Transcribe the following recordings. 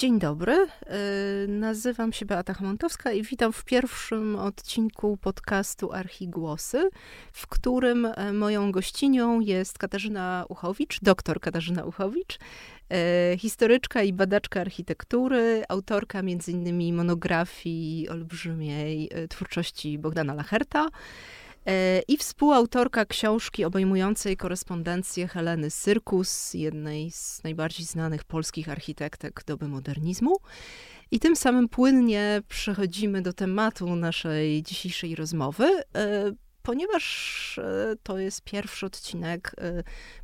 Dzień dobry, y, nazywam się Beata Hamontowska i witam w pierwszym odcinku podcastu Archigłosy, w którym e, moją gościnią jest Katarzyna Uchowicz, doktor Katarzyna Uchowicz, e, historyczka i badaczka architektury, autorka m.in. monografii olbrzymiej e, twórczości Bogdana Lacherta, i współautorka książki obejmującej korespondencję Heleny Syrkus, jednej z najbardziej znanych polskich architektek doby modernizmu. I tym samym płynnie przechodzimy do tematu naszej dzisiejszej rozmowy, e, ponieważ e, to jest pierwszy odcinek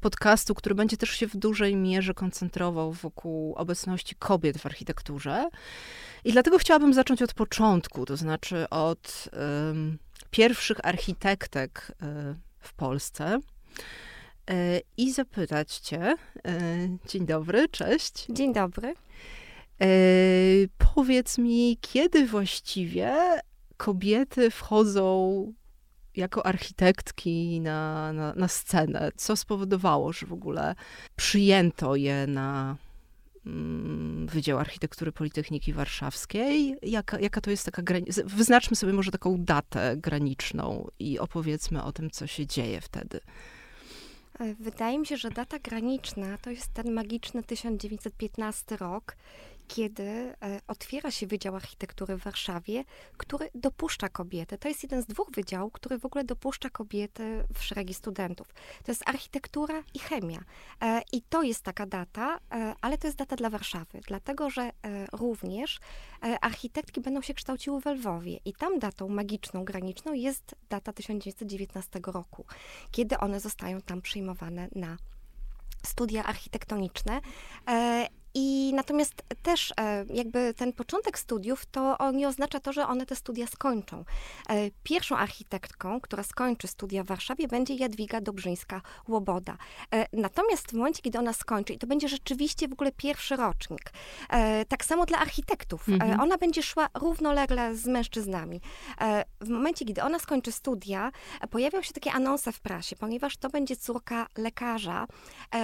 podcastu, który będzie też się w dużej mierze koncentrował wokół obecności kobiet w architekturze. I dlatego chciałabym zacząć od początku, to znaczy od pierwszych architektek e, w Polsce e, i zapytać Cię. E, dzień dobry, cześć. Dzień dobry. Powiedz mi, kiedy właściwie kobiety wchodzą jako architektki na, na, na scenę? Co spowodowało, że w ogóle przyjęto je na Wydział Architektury Politechniki Warszawskiej. Jaka, jaka to jest taka granica? Wyznaczmy sobie może taką datę graniczną i opowiedzmy o tym, co się dzieje wtedy. E, wydaje mi się, że data graniczna to jest ten magiczny 1915 rok kiedy e, otwiera się Wydział Architektury w Warszawie, który dopuszcza kobiety. To jest jeden z dwóch wydziałów, który w ogóle dopuszcza kobiety w szeregi studentów. To jest architektura i chemia. E, I to jest taka data, e, ale to jest data dla Warszawy, dlatego że również architektki będą się kształciły w Lwowie i tam datą magiczną, graniczną jest data 1919 roku, kiedy one zostają tam przyjmowane na studia architektoniczne. I natomiast też e, jakby ten początek studiów to nie oznacza to, że one te studia skończą. E, pierwszą architektką, która skończy studia w Warszawie będzie Jadwiga Dobrzyńska-Łoboda. E, natomiast w momencie, kiedy ona skończy, i to będzie rzeczywiście w ogóle pierwszy rocznik, tak samo dla architektów, mhm. ona będzie szła równolegle z mężczyznami. W momencie, kiedy ona skończy studia, pojawią się takie anonse w prasie, ponieważ to będzie córka lekarza,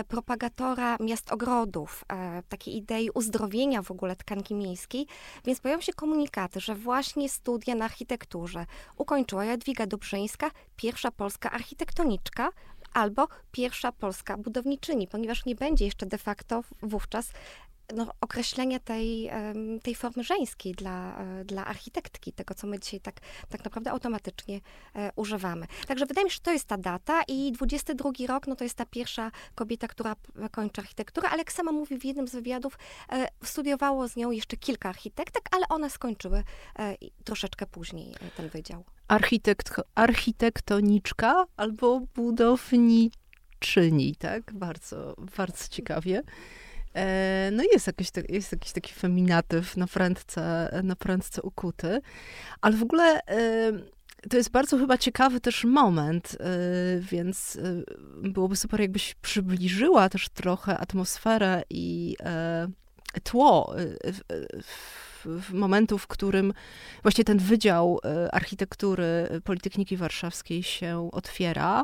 propagatora miast ogrodów, tak takiej idei uzdrowienia w ogóle tkanki miejskiej, więc pojawią się komunikaty, że właśnie studia na architekturze. Ukończyła Jadwiga Dobrzyńska, pierwsza polska architektoniczka, albo pierwsza polska budowniczyni, ponieważ nie będzie jeszcze de facto wówczas no, określenia tej, tej formy żeńskiej dla, e, dla architektki, tego, co my dzisiaj tak, tak naprawdę automatycznie e, używamy. Także wydaje mi się, że to jest ta data i 22 rok, no to jest ta pierwsza kobieta, która kończy architekturę, ale jak sama mówi w jednym z wywiadów, e, studiowało z nią jeszcze kilka architektek, ale one skończyły troszeczkę później ten wydział. Architekt, architektoniczka albo budowniczyni, tak? Bardzo, bardzo ciekawie. E, no jest jakiś, jest jakiś taki feminatyw na prędce, na prędce ukuty, ale w ogóle e, to jest bardzo chyba ciekawy też moment, e, więc byłoby super, jakbyś przybliżyła też trochę atmosferę i tło w momentu, w którym właśnie ten Wydział e, Architektury Politechniki Warszawskiej się otwiera,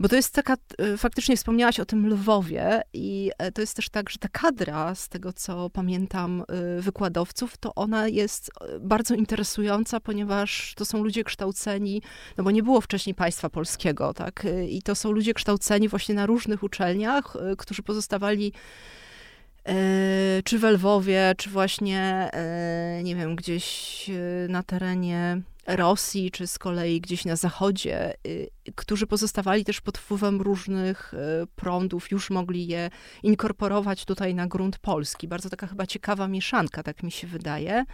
bo to jest taka, e, faktycznie wspomniałaś o tym Lwowie i e, to jest też tak, że ta kadra, z tego co pamiętam wykładowców, to ona jest bardzo interesująca, ponieważ to są ludzie kształceni, no bo nie było wcześniej państwa polskiego, tak, i to są ludzie kształceni właśnie na różnych uczelniach, którzy pozostawali E, czy w Lwowie, czy właśnie, e, nie wiem, gdzieś e, na terenie Rosji, czy z kolei gdzieś na zachodzie, którzy pozostawali też pod wpływem różnych prądów, już mogli je inkorporować tutaj na grunt polski. Bardzo taka chyba ciekawa mieszanka, tak mi się wydaje.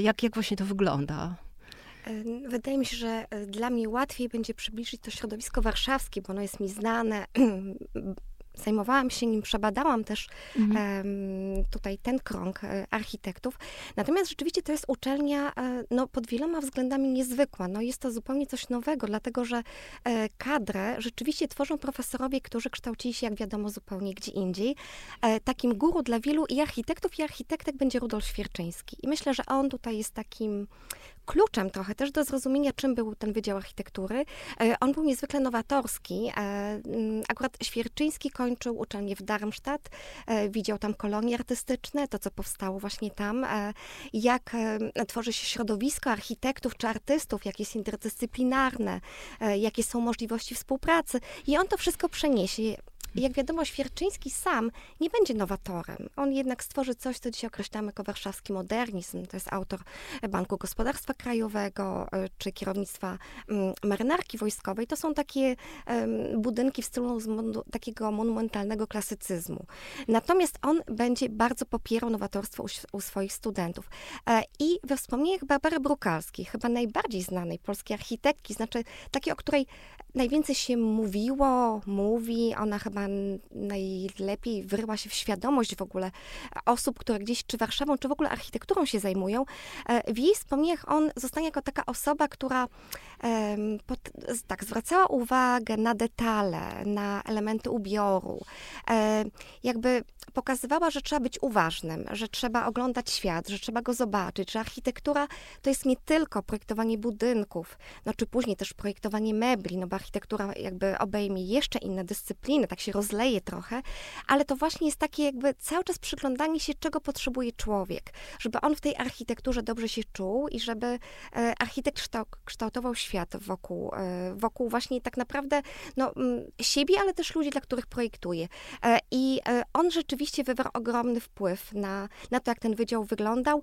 Jak, jak właśnie to wygląda? Wydaje mi się, że dla mnie łatwiej będzie przybliżyć to środowisko warszawskie, bo ono jest mi znane zajmowałam się nim, przebadałam też mhm. tutaj ten krąg e, architektów. Natomiast rzeczywiście to jest uczelnia e, no, pod wieloma względami niezwykła. No, jest to zupełnie coś nowego, dlatego że e, kadrę rzeczywiście tworzą profesorowie, którzy kształcili się, jak wiadomo, zupełnie gdzie indziej. Takim guru dla wielu i architektów, i architektek będzie Rudolf Świerczyński. I myślę, że on tutaj jest takim kluczem trochę też do zrozumienia, czym był ten Wydział Architektury. On był niezwykle nowatorski. Mm, akurat Świerczyński kończył uczelnię w Darmstadt, widział tam kolonie artystyczne, to co powstało właśnie tam, jak tworzy się środowisko architektów czy artystów, jak jest interdyscyplinarne, jakie są możliwości współpracy. I on to wszystko przeniesie jak wiadomo, Świerczyński sam nie będzie nowatorem. On jednak stworzy coś, co dzisiaj określamy jako warszawski modernizm. To jest autor Banku Gospodarstwa Krajowego e, czy kierownictwa mm, marynarki wojskowej. To są takie budynki w stylu takiego monumentalnego klasycyzmu. Natomiast on będzie bardzo popierał nowatorstwo u, u swoich studentów. E, I we wspomnieniach Barbary Brukalskiej, chyba najbardziej znanej polskiej architektki, znaczy takiej, o której najwięcej się mówiło, mówi, ona chyba najlepiej wyryła się w świadomość w ogóle osób, które gdzieś czy Warszawą, czy w ogóle architekturą się zajmują. E, w jej wspomnieniach on zostanie jako taka osoba, która tak, zwracała uwagę na detale, na elementy ubioru. E, jakby pokazywała, że trzeba być uważnym, że trzeba oglądać świat, że trzeba go zobaczyć, że architektura to jest nie tylko projektowanie budynków, no czy później też projektowanie mebli, no bo architektura jakby obejmie jeszcze inne dyscypliny, tak się rozleje trochę, ale to właśnie jest takie jakby cały czas przyglądanie się, czego potrzebuje człowiek, żeby on w tej architekturze dobrze się czuł i żeby e, architekt kształtował świat wokół, e, wokół właśnie tak naprawdę no, siebie, ale też ludzi, dla których projektuje. E, I on rzeczywiście wywarł ogromny wpływ na, na to, jak ten wydział wyglądał.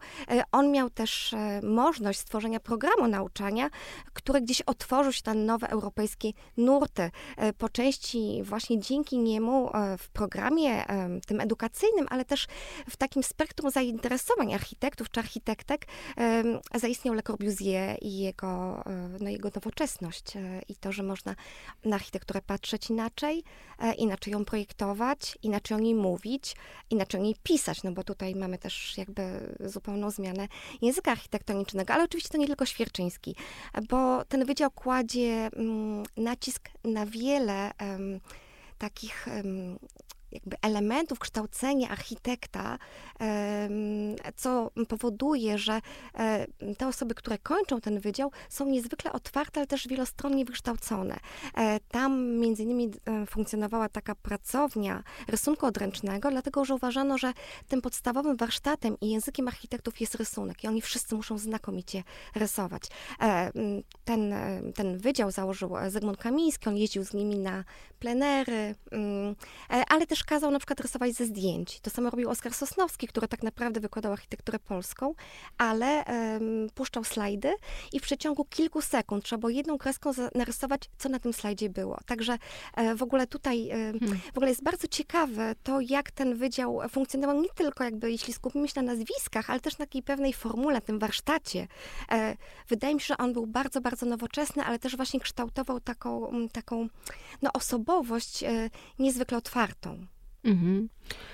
On miał też możliwość stworzenia programu nauczania, który gdzieś otworzył się na nowe europejskie nurty. Po części właśnie dzięki niemu w programie tym edukacyjnym, ale też w takim spektrum zainteresowań architektów czy architektek zaistniał Le Corbusier i jego, no, jego nowoczesność e, i to, że można na architekturę patrzeć inaczej, e, inaczej ją projektować, inaczej o niej mówić, inaczej o niej pisać, no bo tutaj mamy też jakby zupełną zmianę języka architektonicznego, ale oczywiście to nie tylko Świerczyński, bo ten wydział kładzie mm, nacisk na wiele takich jakby elementów kształcenia architekta, co powoduje, że te osoby, które kończą ten wydział, są niezwykle otwarte, ale też wielostronnie wykształcone. E, tam między innymi e, funkcjonowała taka pracownia rysunku odręcznego, dlatego że uważano, że tym podstawowym warsztatem i językiem architektów jest rysunek i oni wszyscy muszą znakomicie rysować. E, ten, ten wydział założył Zygmunt Kamiński, on jeździł z nimi na plenery, ale też kazał na przykład rysować ze zdjęć. To samo robił Oskar Sosnowski, który tak naprawdę wykładał architekturę polską, ale um, puszczał slajdy i w przeciągu kilku sekund trzeba było jedną kreską narysować, co na tym slajdzie było. Także e, w ogóle tutaj e, hmm. w ogóle jest bardzo ciekawe to, jak ten wydział funkcjonował nie tylko jakby, jeśli skupimy się na nazwiskach, ale też na takiej pewnej formule, tym warsztacie. E, wydaje mi się, że on był bardzo, bardzo nowoczesny, ale też właśnie kształtował taką, taką no, osobowość e, niezwykle otwartą. Mhm.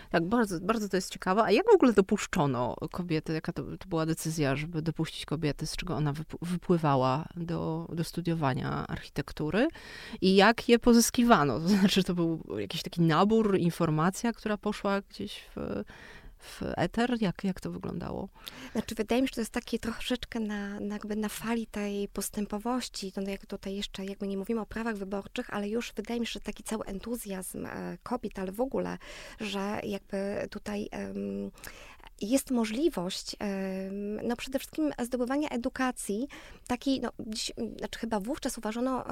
Tak, bardzo, bardzo to jest ciekawe. A jak w ogóle dopuszczono kobiety? Jaka to, to była decyzja, żeby dopuścić kobiety, z czego ona wypływała do, do studiowania architektury? I jak je pozyskiwano? To znaczy, to był jakiś taki nabór, informacja, która poszła gdzieś w w eter? Jak, jak to wyglądało? Znaczy, wydaje mi się, że to jest takie troszeczkę na, na, jakby na fali tej postępowości. To jak tutaj jeszcze jakby nie mówimy o prawach wyborczych, ale już wydaje mi się, że taki cały entuzjazm e, kobiet, ale w ogóle, że jakby tutaj jest możliwość no przede wszystkim zdobywania edukacji, takiej, no, dziś, znaczy chyba wówczas uważano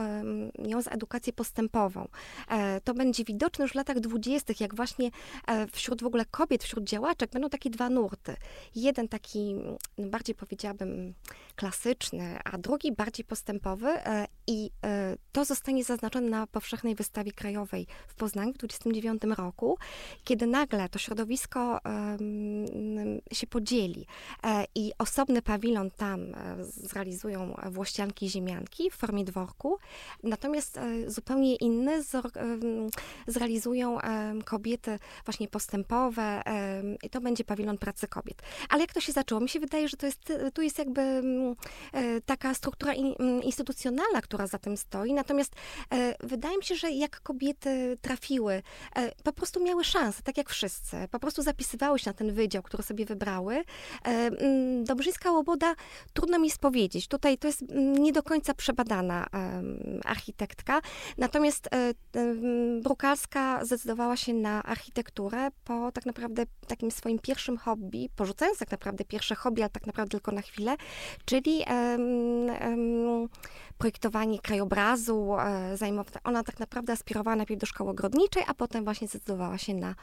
ją za edukację postępową. E, to będzie widoczne już w latach dwudziestych, jak właśnie e, wśród w ogóle kobiet, wśród działaczek będą takie dwa nurty. Jeden taki, no, bardziej powiedziałabym, klasyczny, a drugi bardziej postępowy e, i to zostanie zaznaczone na powszechnej wystawie krajowej w Poznaniu w 29 roku, kiedy nagle to środowisko się podzieli e, i osobny pawilon tam e, zrealizują włościanki i ziemianki w formie dworku, natomiast e, zupełnie inny zrealizują kobiety właśnie postępowe i to będzie pawilon pracy kobiet. Ale jak to się zaczęło? Mi się wydaje, że to jest, tu jest jakby taka struktura instytucjonalna, która za tym stoi, natomiast e, wydaje mi się, że jak kobiety trafiły, e, po prostu miały szansę, tak jak wszyscy. Po prostu zapisywały się na ten wydział, który sobie wybrały. E, mm, Dobrzyńska Łoboda, trudno mi jest powiedzieć. Tutaj to jest mm, nie do końca przebadana architektka. Natomiast e, Brukalska zdecydowała się na architekturę po tak naprawdę takim swoim pierwszym hobby, porzucając tak naprawdę pierwsze hobby, ale tak naprawdę tylko na chwilę, czyli um, um, projektowanie krajobrazu. E, zajmowa- ona tak naprawdę aspirowała najpierw do szkoły ogrodniczej, a potem właśnie zdecydowała się na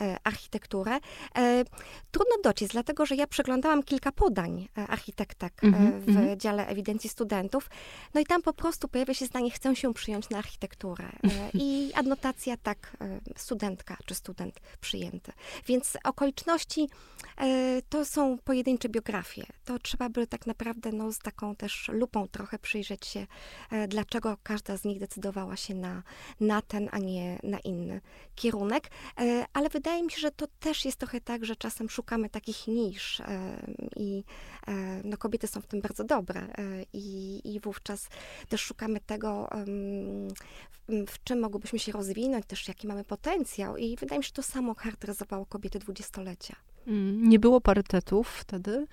e, architekturę. E, trudno dociec, dlatego że ja przeglądałam kilka podań architektek mm-hmm, w mm-hmm. dziale ewidencji studentów, no i tam po prostu pojawia się zdanie, chcę się przyjąć na architekturę. I adnotacja tak, studentka czy student przyjęty. Więc okoliczności to są pojedyncze biografie. To trzeba by tak naprawdę no, z taką też lupą trochę przyjrzeć się E, dlaczego każda z nich decydowała się na, na ten, a nie na inny kierunek. E, ale wydaje mi się, że to też jest trochę tak, że czasem szukamy takich nisz e, i no, kobiety są w tym bardzo dobre i, i wówczas też szukamy tego, w, w czym mogłybyśmy się rozwinąć, też jaki mamy potencjał i wydaje mi się, że to samo charakteryzowało kobiety dwudziestolecia. Mm, nie było parytetów wtedy.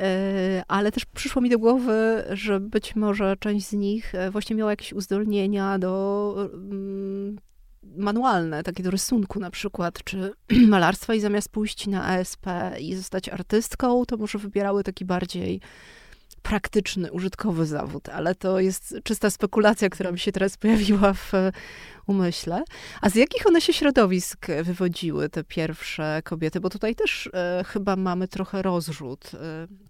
E, ale też przyszło mi do głowy, że być może część z nich e, właśnie miała jakieś uzdolnienia do mm, manualne, takie do rysunku na przykład, czy malarstwa i zamiast pójść na ASP i zostać artystką, to może wybierały taki bardziej praktyczny, użytkowy zawód, ale to jest czysta spekulacja, która mi się teraz pojawiła w umyśle. A z jakich one się środowisk wywodziły, te pierwsze kobiety? Bo tutaj też e, chyba mamy trochę rozrzut. E,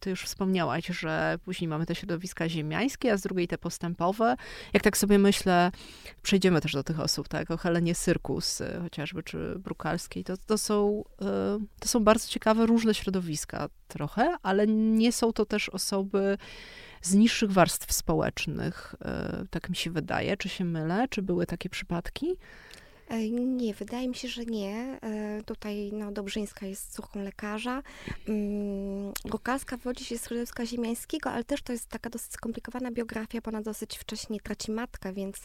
ty już wspomniałaś, że później mamy te środowiska ziemiańskie, a z drugiej te postępowe. Jak tak sobie myślę, przejdziemy też do tych osób, tak? O Helenie Syrkus e, chociażby, czy Brukalskiej. To, to, są, e, to są bardzo ciekawe, różne środowiska trochę, ale nie są to też osoby z niższych warstw społecznych. E, tak mi się wydaje. Czy się mylę? Czy były takie przypadki? E, nie, wydaje mi się, że nie. E, tutaj no, Dobrzyńska jest córką lekarza. Mm, wywodzi się z środowiska ziemiańskiego, ale też to jest taka dosyć skomplikowana biografia, bo ona dosyć wcześnie traci matkę, więc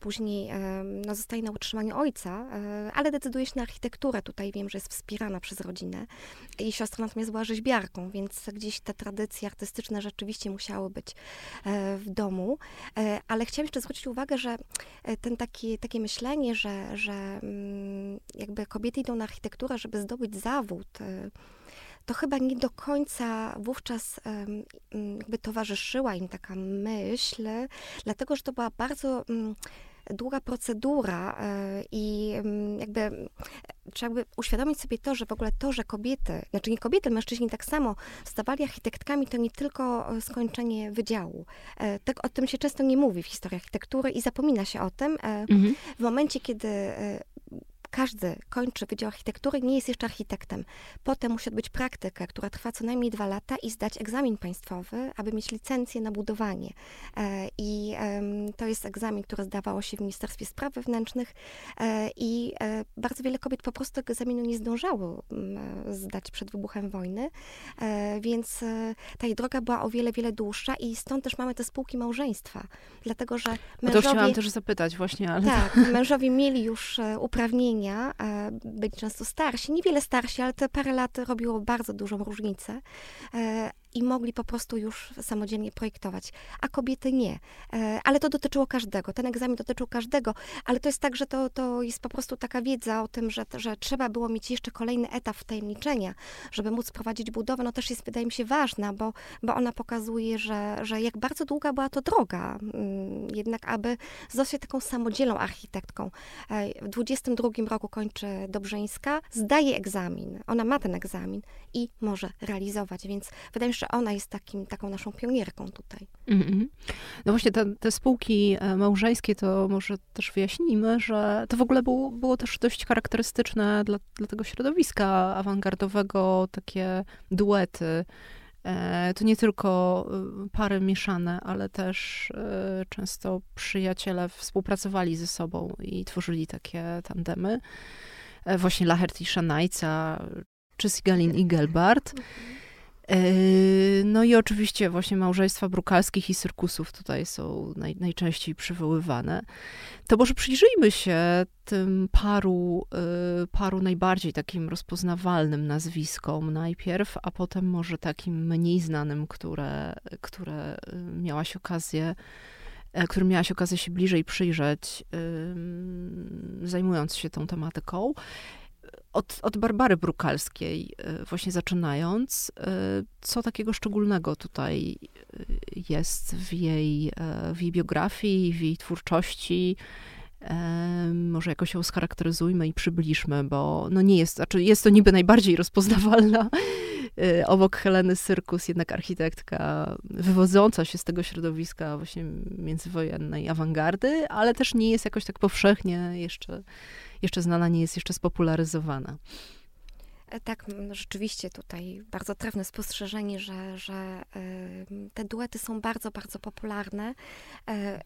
później no, zostaje na utrzymaniu ojca, ale decyduje się na architekturę. Tutaj wiem, że jest wspierana przez rodzinę. Jej siostra natomiast była rzeźbiarką, więc gdzieś te tradycje artystyczne rzeczywiście musiały być w domu. Ale chciałam jeszcze zwrócić uwagę, że ten taki, takie myślenie, że, że że mm, jakby kobiety idą na architekturę, żeby zdobyć zawód, y, to chyba nie do końca wówczas jakby towarzyszyła im taka myśl, dlatego że to była bardzo mm, długa procedura y, i jakby trzeba by uświadomić sobie to, że w ogóle to, że kobiety, znaczy nie kobiety, mężczyźni tak samo stawali architektkami, to nie tylko e, skończenie wydziału. E, tak o tym się często nie mówi w historii architektury i zapomina się o tym. E, mhm. W momencie, kiedy każdy kończy Wydział Architektury, nie jest jeszcze architektem. Potem musi odbyć praktykę, która trwa co najmniej dwa lata i zdać egzamin państwowy, aby mieć licencję na budowanie. E, I to jest egzamin, który zdawało się w Ministerstwie Spraw Wewnętrznych e, i e, bardzo wiele kobiet po prostu tego egzaminu nie zdążało zdać przed wybuchem wojny, więc ta jej droga była o wiele, wiele dłuższa i stąd też mamy te spółki małżeństwa, dlatego że mężowie... No to chciałam też zapytać właśnie, ale... Tak, mężowie mieli już uprawnienie pokolenia, byli często starsi, niewiele starsi, ale te parę lat robiło bardzo dużą różnicę. I mogli po prostu już samodzielnie projektować, a kobiety nie. E, ale to dotyczyło każdego, ten egzamin dotyczył każdego, ale to jest tak, że to, to jest po prostu taka wiedza o tym, że, że trzeba było mieć jeszcze kolejny etap wtajemniczenia, żeby móc prowadzić budowę, no też jest, wydaje mi się, ważna, bo, bo ona pokazuje, że, że jak bardzo długa była to droga, mm, jednak aby zostać taką samodzielną architektką. E, w 22 roku kończy Dobrzeńska, zdaje egzamin, ona ma ten egzamin i może realizować, więc wydaje mi się, że ona jest takim, taką naszą pionierką tutaj. Mm -hmm. No właśnie te, te, spółki e, małżeńskie, to może też wyjaśnijmy, że to w ogóle było, było też dość charakterystyczne dla, dla tego środowiska awangardowego, takie duety. E, to nie tylko e, pary mieszane, ale też często przyjaciele współpracowali ze sobą i tworzyli takie tandemy. Właśnie Lachert i Szanajca, czy Sigalin i Gelbart. No i oczywiście właśnie małżeństwa brukalskich i cyrkusów tutaj są naj, najczęściej przywoływane. To może przyjrzyjmy się tym paru, y, paru najbardziej takim rozpoznawalnym nazwiskom najpierw, a potem może takim mniej znanym, które, które y, miałaś okazję e, którym miałaś okazję się bliżej przyjrzeć, zajmując się tą tematyką od, od Barbary Brukalskiej e, właśnie zaczynając, e, co takiego szczególnego tutaj e, jest w jej, w jej biografii, w jej twórczości? Może jakoś ją scharakteryzujmy i przybliżmy, bo no nie jest, znaczy jest to niby najbardziej rozpoznawalna obok Heleny Syrkus, jednak architektka wywodząca się z tego środowiska właśnie międzywojennej awangardy, ale też nie jest jakoś tak powszechnie jeszcze jeszcze znana, nie jest jeszcze spopularyzowana. E, tak, rzeczywiście tutaj bardzo trafne spostrzeżenie, że, że te duety są bardzo, bardzo popularne. E,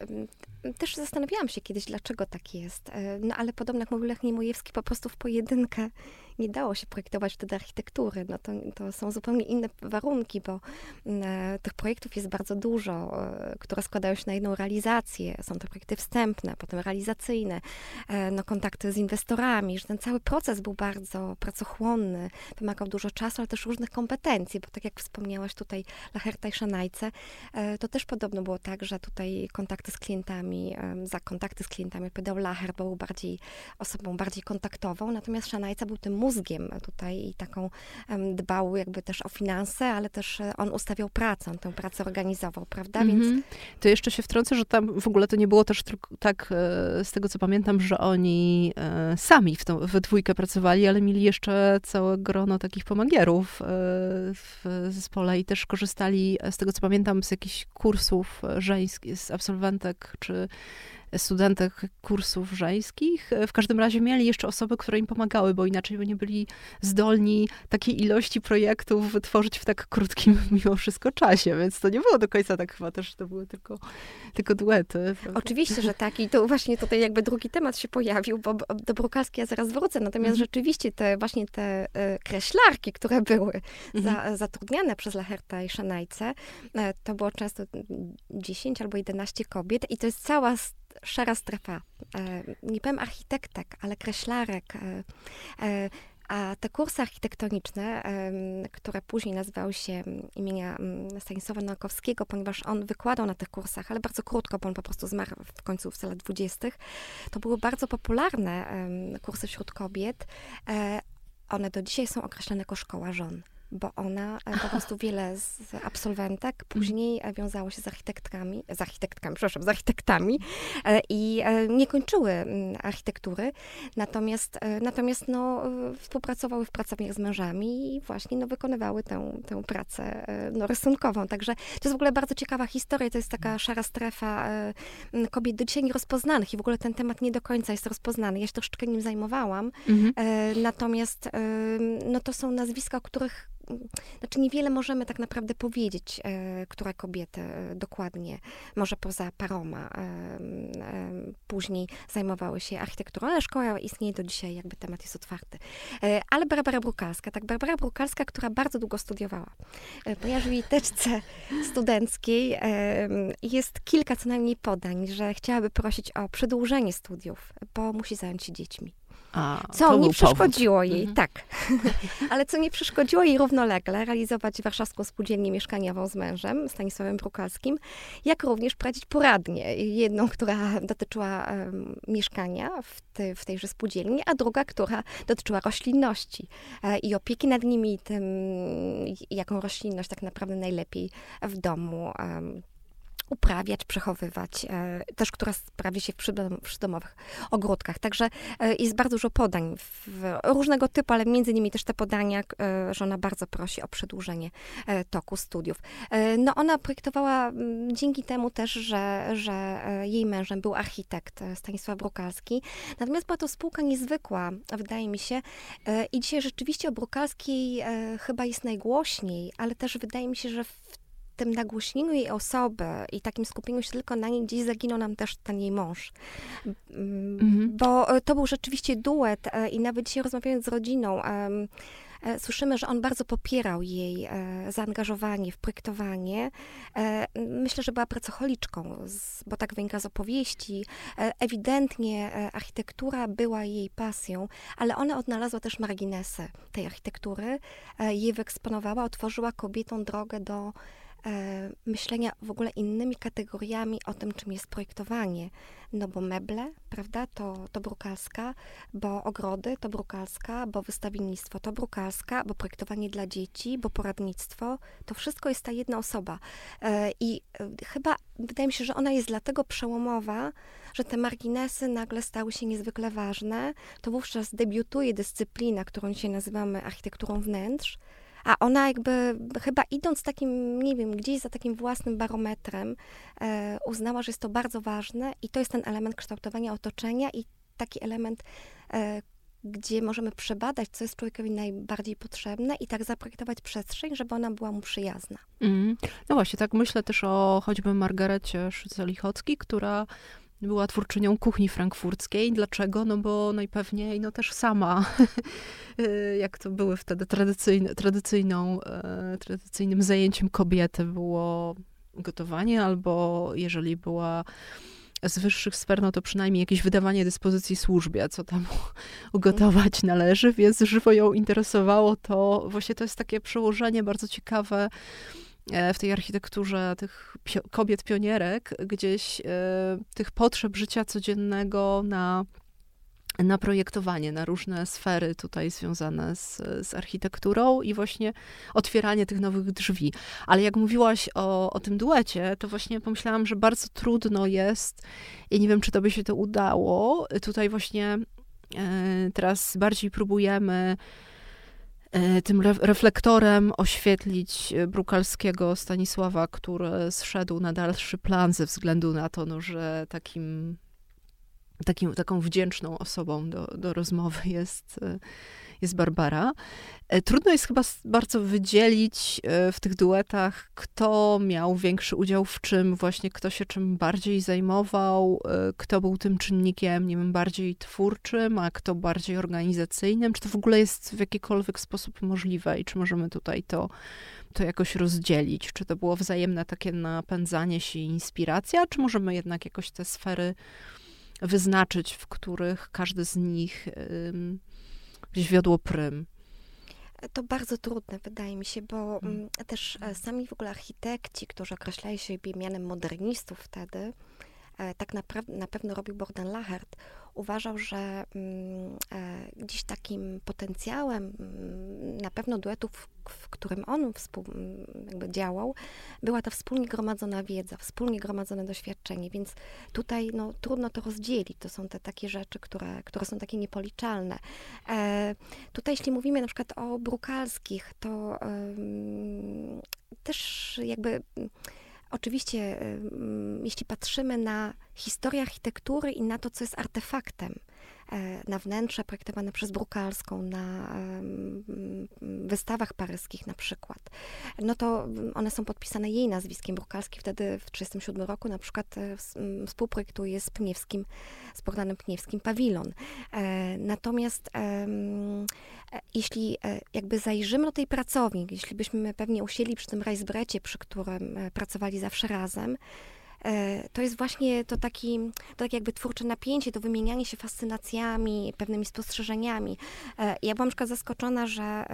też zastanawiałam się kiedyś, dlaczego tak jest. E, no ale podobnie jak mówił Lech Niemojewski, po prostu w pojedynkę nie dało się projektować wtedy architektury. No to, to są zupełnie inne warunki, bo e, tych projektów jest bardzo dużo, e, które składają się na jedną realizację. Są to projekty wstępne, potem realizacyjne, e, no, kontakty z inwestorami, że ten cały proces był bardzo pracochłonny, wymagał dużo czasu, ale też różnych kompetencji, bo tak jak wspomniałaś tutaj Lacherta i Szanajce, to też podobno było tak, że tutaj kontakty z klientami, za kontakty z klientami odpowiadał Lacher, bo był bardziej osobą bardziej kontaktową, natomiast Szanajca był tym mózgiem tutaj i taką dbał jakby też o finanse, ale też e, on ustawiał pracę, on tę pracę organizował, prawda? Więc... -hmm. To jeszcze się wtrącę, że tam w ogóle to nie było też tak, e, z tego co pamiętam, że oni e, sami w, tą, w dwójkę pracowali, ale mieli jeszcze całe grono takich pomagierów w zespole i też korzystali, z tego co pamiętam, z jakichś kursów żeńskich, z absolwentek czy studentek kursów żeńskich. W każdym razie mieli jeszcze osoby, które im pomagały, bo inaczej by nie byli zdolni takiej ilości projektów wytworzyć w tak krótkim mimo wszystko czasie, więc to nie było do końca tak chyba też, to były tylko, tylko duety. Prawda? Oczywiście, że tak i to właśnie tutaj jakby drugi temat się pojawił, bo do Brukalskiej ja zaraz wrócę, natomiast mhm. rzeczywiście te właśnie te e, kreślarki, które były mhm. za, zatrudniane przez Lacherta i Szanajce, to było często 10 albo 11 kobiet i to jest cała szara strefa. E, nie powiem architektek, ale kreślarek. E, e, a te kursy architektoniczne, które później nazywały się imienia Stanisława Nowakowskiego, ponieważ on wykładał na tych kursach, ale bardzo krótko, bo on po prostu zmarł w końcu w lat dwudziestych, to były bardzo popularne kursy wśród kobiet. One do dzisiaj są określane jako szkoła żon bo ona e, po prostu wiele z absolwentek mhm. później e, wiązało się z architektkami, z architektkami, przepraszam, z architektami e, i nie kończyły mm, architektury, natomiast, natomiast no, współpracowały w pracowniach z mężami i właśnie no, wykonywały tę, tę pracę no, rysunkową. Także to jest w ogóle bardzo ciekawa historia, to jest taka szara strefa kobiet do dzisiaj nierozpoznanych i w ogóle ten temat nie do końca jest rozpoznany. Ja się troszeczkę nim zajmowałam, mhm. natomiast no, to są nazwiska, o których znaczy niewiele możemy tak naprawdę powiedzieć, e, które kobiety e, dokładnie, może poza paroma, e, później zajmowały się architekturą, ale szkoła istnieje do dzisiaj, jakby temat jest otwarty. Ale Barbara Brukalska, tak, Barbara Brukalska, która bardzo długo studiowała, w jej teczce studenckiej jest kilka co najmniej podań, że chciałaby prosić o przedłużenie studiów, bo musi zająć się dziećmi. A, co nie przeszkodziło powód. jej, mhm. tak, ale co nie przeszkodziło jej równolegle realizować warszawską spółdzielnię mieszkaniową z mężem, Stanisławem Brukalskim, jak również prowadzić poradnię. Jedną, która dotyczyła um, mieszkania w, te, w tejże spółdzielni, a druga, która dotyczyła roślinności e, i opieki nad nimi, tym, jaką roślinność tak naprawdę najlepiej w domu um, uprawiać, przechowywać, e, też która sprawi się w przydomowych ogródkach. Także e, jest bardzo dużo podań różnego typu, ale między innymi też te podania, e, że ona bardzo prosi o przedłużenie toku studiów. No ona projektowała dzięki temu też, że, że jej mężem był architekt Stanisław Brukalski. Natomiast była to spółka niezwykła, wydaje mi się. I dzisiaj rzeczywiście o Brukalskiej chyba jest najgłośniej, ale też wydaje mi się, że w tym nagłośnieniu jej osoby i takim skupieniu się tylko na niej, gdzieś zaginął nam też ten jej mąż. Mm, mhm. Bo e, to był rzeczywiście duet e, i nawet dzisiaj rozmawiając z rodziną, słyszymy, że on bardzo popierał jej zaangażowanie w projektowanie. Myślę, że była pracocholiczką, bo tak wynika z opowieści. Ewidentnie architektura była jej pasją, ale ona odnalazła też marginesy tej architektury, je wyeksponowała, otworzyła kobietom drogę do e, myślenia w ogóle innymi kategoriami o tym, czym jest projektowanie. No bo meble, prawda, to, to brukalska, bo ogrody to brukalska, bo wystawiennictwo to brukalska, bo projektowanie dla dzieci, bo poradnictwo, to wszystko jest ta jedna osoba. E, I e, chyba wydaje mi się, że ona jest dlatego przełomowa, że te marginesy nagle stały się niezwykle ważne. To wówczas debiutuje dyscyplina, którą dzisiaj nazywamy architekturą wnętrz, a ona jakby chyba idąc takim, nie wiem, gdzieś za takim własnym barometrem, e, uznała, że jest to bardzo ważne i to jest ten element kształtowania otoczenia i taki element, e, gdzie możemy przebadać, co jest człowiekowi najbardziej potrzebne i tak zaprojektować przestrzeń, żeby ona była mu przyjazna. Mm. No właśnie, tak myślę też o choćby Margarecie Szycelichocki, która była twórczynią kuchni frankfurckiej. Dlaczego? No bo najpewniej no też sama, jak to były wtedy tradycyjne, tradycyjną, e, tradycyjnym zajęciem kobiety było gotowanie, albo jeżeli była z wyższych sfer, no to przynajmniej jakieś wydawanie dyspozycji służbie, co tam ugotować należy, więc żywo ją interesowało to, właśnie to jest takie przełożenie bardzo ciekawe w tej architekturze tych pio kobiet pionierek, gdzieś e, tych potrzeb życia codziennego na, na projektowanie, na różne sfery tutaj związane z, z architekturą i właśnie otwieranie tych nowych drzwi. Ale jak mówiłaś o, o tym duecie, to właśnie pomyślałam, że bardzo trudno jest i nie wiem, czy to by się to udało. Tutaj właśnie e, teraz bardziej próbujemy E, tym reflektorem oświetlić e, Brukalskiego Stanisława, który zszedł na dalszy plan ze względu na to, no, że takim, takim, taką wdzięczną osobą do, do rozmowy jest e, jest Barbara. E, trudno jest chyba bardzo wydzielić e, w tych duetach, kto miał większy udział w czym, właśnie kto się czym bardziej zajmował, e, kto był tym czynnikiem, nie wiem, bardziej twórczym, a kto bardziej organizacyjnym. Czy to w ogóle jest w jakikolwiek sposób możliwe i czy możemy tutaj to, to jakoś rozdzielić? Czy to było wzajemne takie napędzanie się i inspiracja, czy możemy jednak jakoś te sfery wyznaczyć, w których każdy z nich gdzieś wiodło prym? To bardzo trudne, wydaje mi się, bo hmm. też e, sami w ogóle architekci, którzy określali siebie mianem modernistów wtedy, e, tak naprawdę na pewno robił Borden Lachert, uważał, że mm, e, gdzieś takim potencjałem mm, na pewno duetów, w którym on współ, mm, jakby działał, była ta wspólnie gromadzona wiedza, wspólnie gromadzone doświadczenie, więc tutaj no, trudno to rozdzielić. To są te takie rzeczy, które, które są takie niepoliczalne. E, tutaj jeśli mówimy na przykład o brukalskich, to też jakby Oczywiście, jeśli patrzymy na historię architektury i na to, co jest artefaktem, na wnętrze projektowane przez Brukalską, na wystawach paryskich na przykład, no to one są podpisane jej nazwiskiem. Brukalski wtedy w 1937 roku na przykład e, współprojektuje z Pniewskim, z Bogdanem Pniewskim pawilon. E, natomiast jeśli jakby zajrzymy do tej pracowni, jeśli byśmy pewnie usiedli przy tym rajzbrecie, przy którym pracowali zawsze razem, E, to jest właśnie to taki, to tak jakby twórcze napięcie, to wymienianie się fascynacjami, pewnymi spostrzeżeniami. E, ja byłam na zaskoczona, że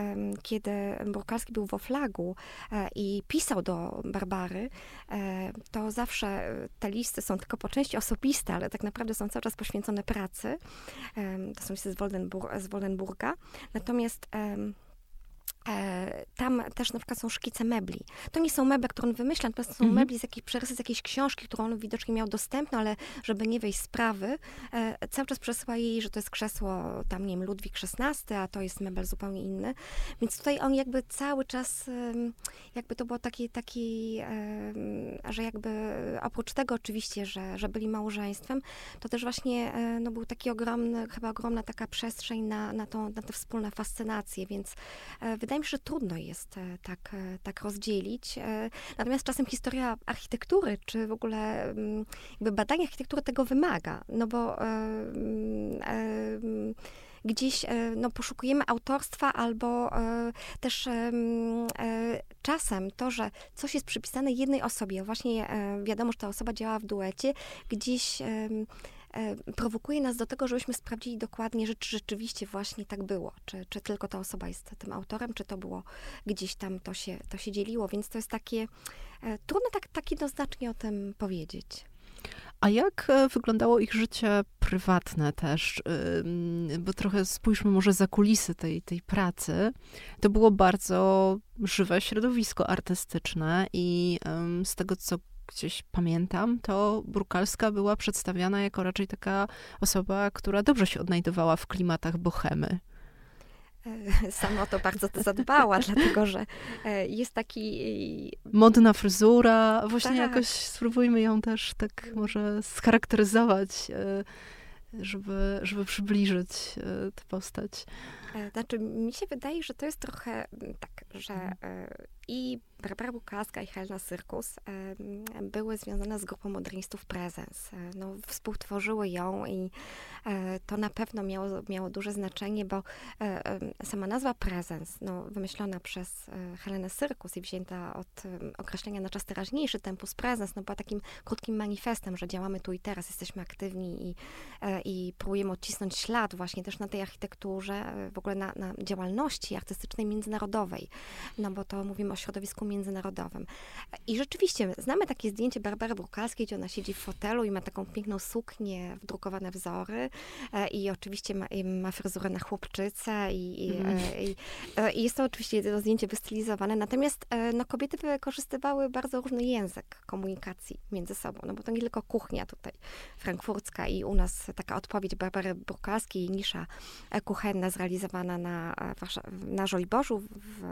kiedy Brukalski był w Oflagu e, i pisał do Barbary, to zawsze te listy są tylko po części osobiste, ale tak naprawdę są cały czas poświęcone pracy. To są listy z, Woldenbur z Woldenburga. Natomiast E, tam też na przykład są szkice mebli. To nie są meble, które on wymyśla, to są mhm. mebli z jakiejś przerysy z jakiejś książki, którą on widocznie miał dostępną, ale żeby nie wejść sprawy, e, cały czas przesyła jej, że to jest krzesło tam, nie wiem, Ludwik XVI, a to jest mebel zupełnie inny. Więc tutaj on jakby cały czas, jakby to było taki, taki że jakby oprócz tego oczywiście, że, że byli małżeństwem, to też właśnie e, no, był taki ogromny, chyba ogromna taka przestrzeń na, na, tą, na te wspólne fascynacje, więc wydaje wydaje mi się, że trudno jest e, tak, e, tak rozdzielić. E, natomiast czasem historia architektury, czy w ogóle mm, jakby badanie architektury tego wymaga, no bo gdzieś no, poszukujemy autorstwa albo też czasem to, że coś jest przypisane jednej osobie, właśnie wiadomo, że ta osoba działa w duecie, gdzieś prowokuje nas do tego, żebyśmy sprawdzili dokładnie, czy rzeczywiście właśnie tak było, czy, czy tylko ta osoba jest tym autorem, czy to było gdzieś tam, to się, to się dzieliło, więc to jest takie, e, trudno tak, tak jednoznacznie o tym powiedzieć. A jak e, wyglądało ich życie prywatne też? Bo trochę spójrzmy może za kulisy tej, tej pracy. To było bardzo żywe środowisko artystyczne i z tego, co gdzieś pamiętam, to Brukalska była przedstawiana jako raczej taka osoba, która dobrze się odnajdowała w klimatach bohemy. E, sama to bardzo to zadbała, dlatego że e, jest taki. Modna fryzura. Właśnie tak. jakoś spróbujmy ją też tak może scharakteryzować, e, żeby, żeby przybliżyć tę postać. Znaczy, mi się wydaje, że to jest trochę tak, że mhm. i Barbara Bukalska i Helena Syrkus były związane z grupą modernistów Prezens. E, no, współtworzyły ją i e, to na pewno miało, miało duże znaczenie, bo e, sama nazwa Prezens, no, wymyślona przez Helenę Syrkus i wzięta od określenia na czas teraźniejszy, Tempus Prezens, no, była takim krótkim manifestem, że działamy tu i teraz, jesteśmy aktywni i, i próbujemy odcisnąć ślad właśnie też na tej architekturze, w ogóle na, na działalności artystycznej międzynarodowej, no bo to mówimy o środowisku międzynarodowym. I rzeczywiście, znamy takie zdjęcie Barbary Brukalskiej, gdzie ona siedzi w fotelu i ma taką piękną suknię, wdrukowane wzory e, i oczywiście ma, ma fryzurę na chłopczycę i, i, mm. i, e, i jest to oczywiście to zdjęcie wystylizowane, natomiast no, kobiety wykorzystywały bardzo różny język komunikacji między sobą, no bo to nie tylko kuchnia tutaj frankfurcka i u nas taka odpowiedź Barbary Brukalskiej, nisza kuchenna zrealizowana na, na Żoliborzu, w,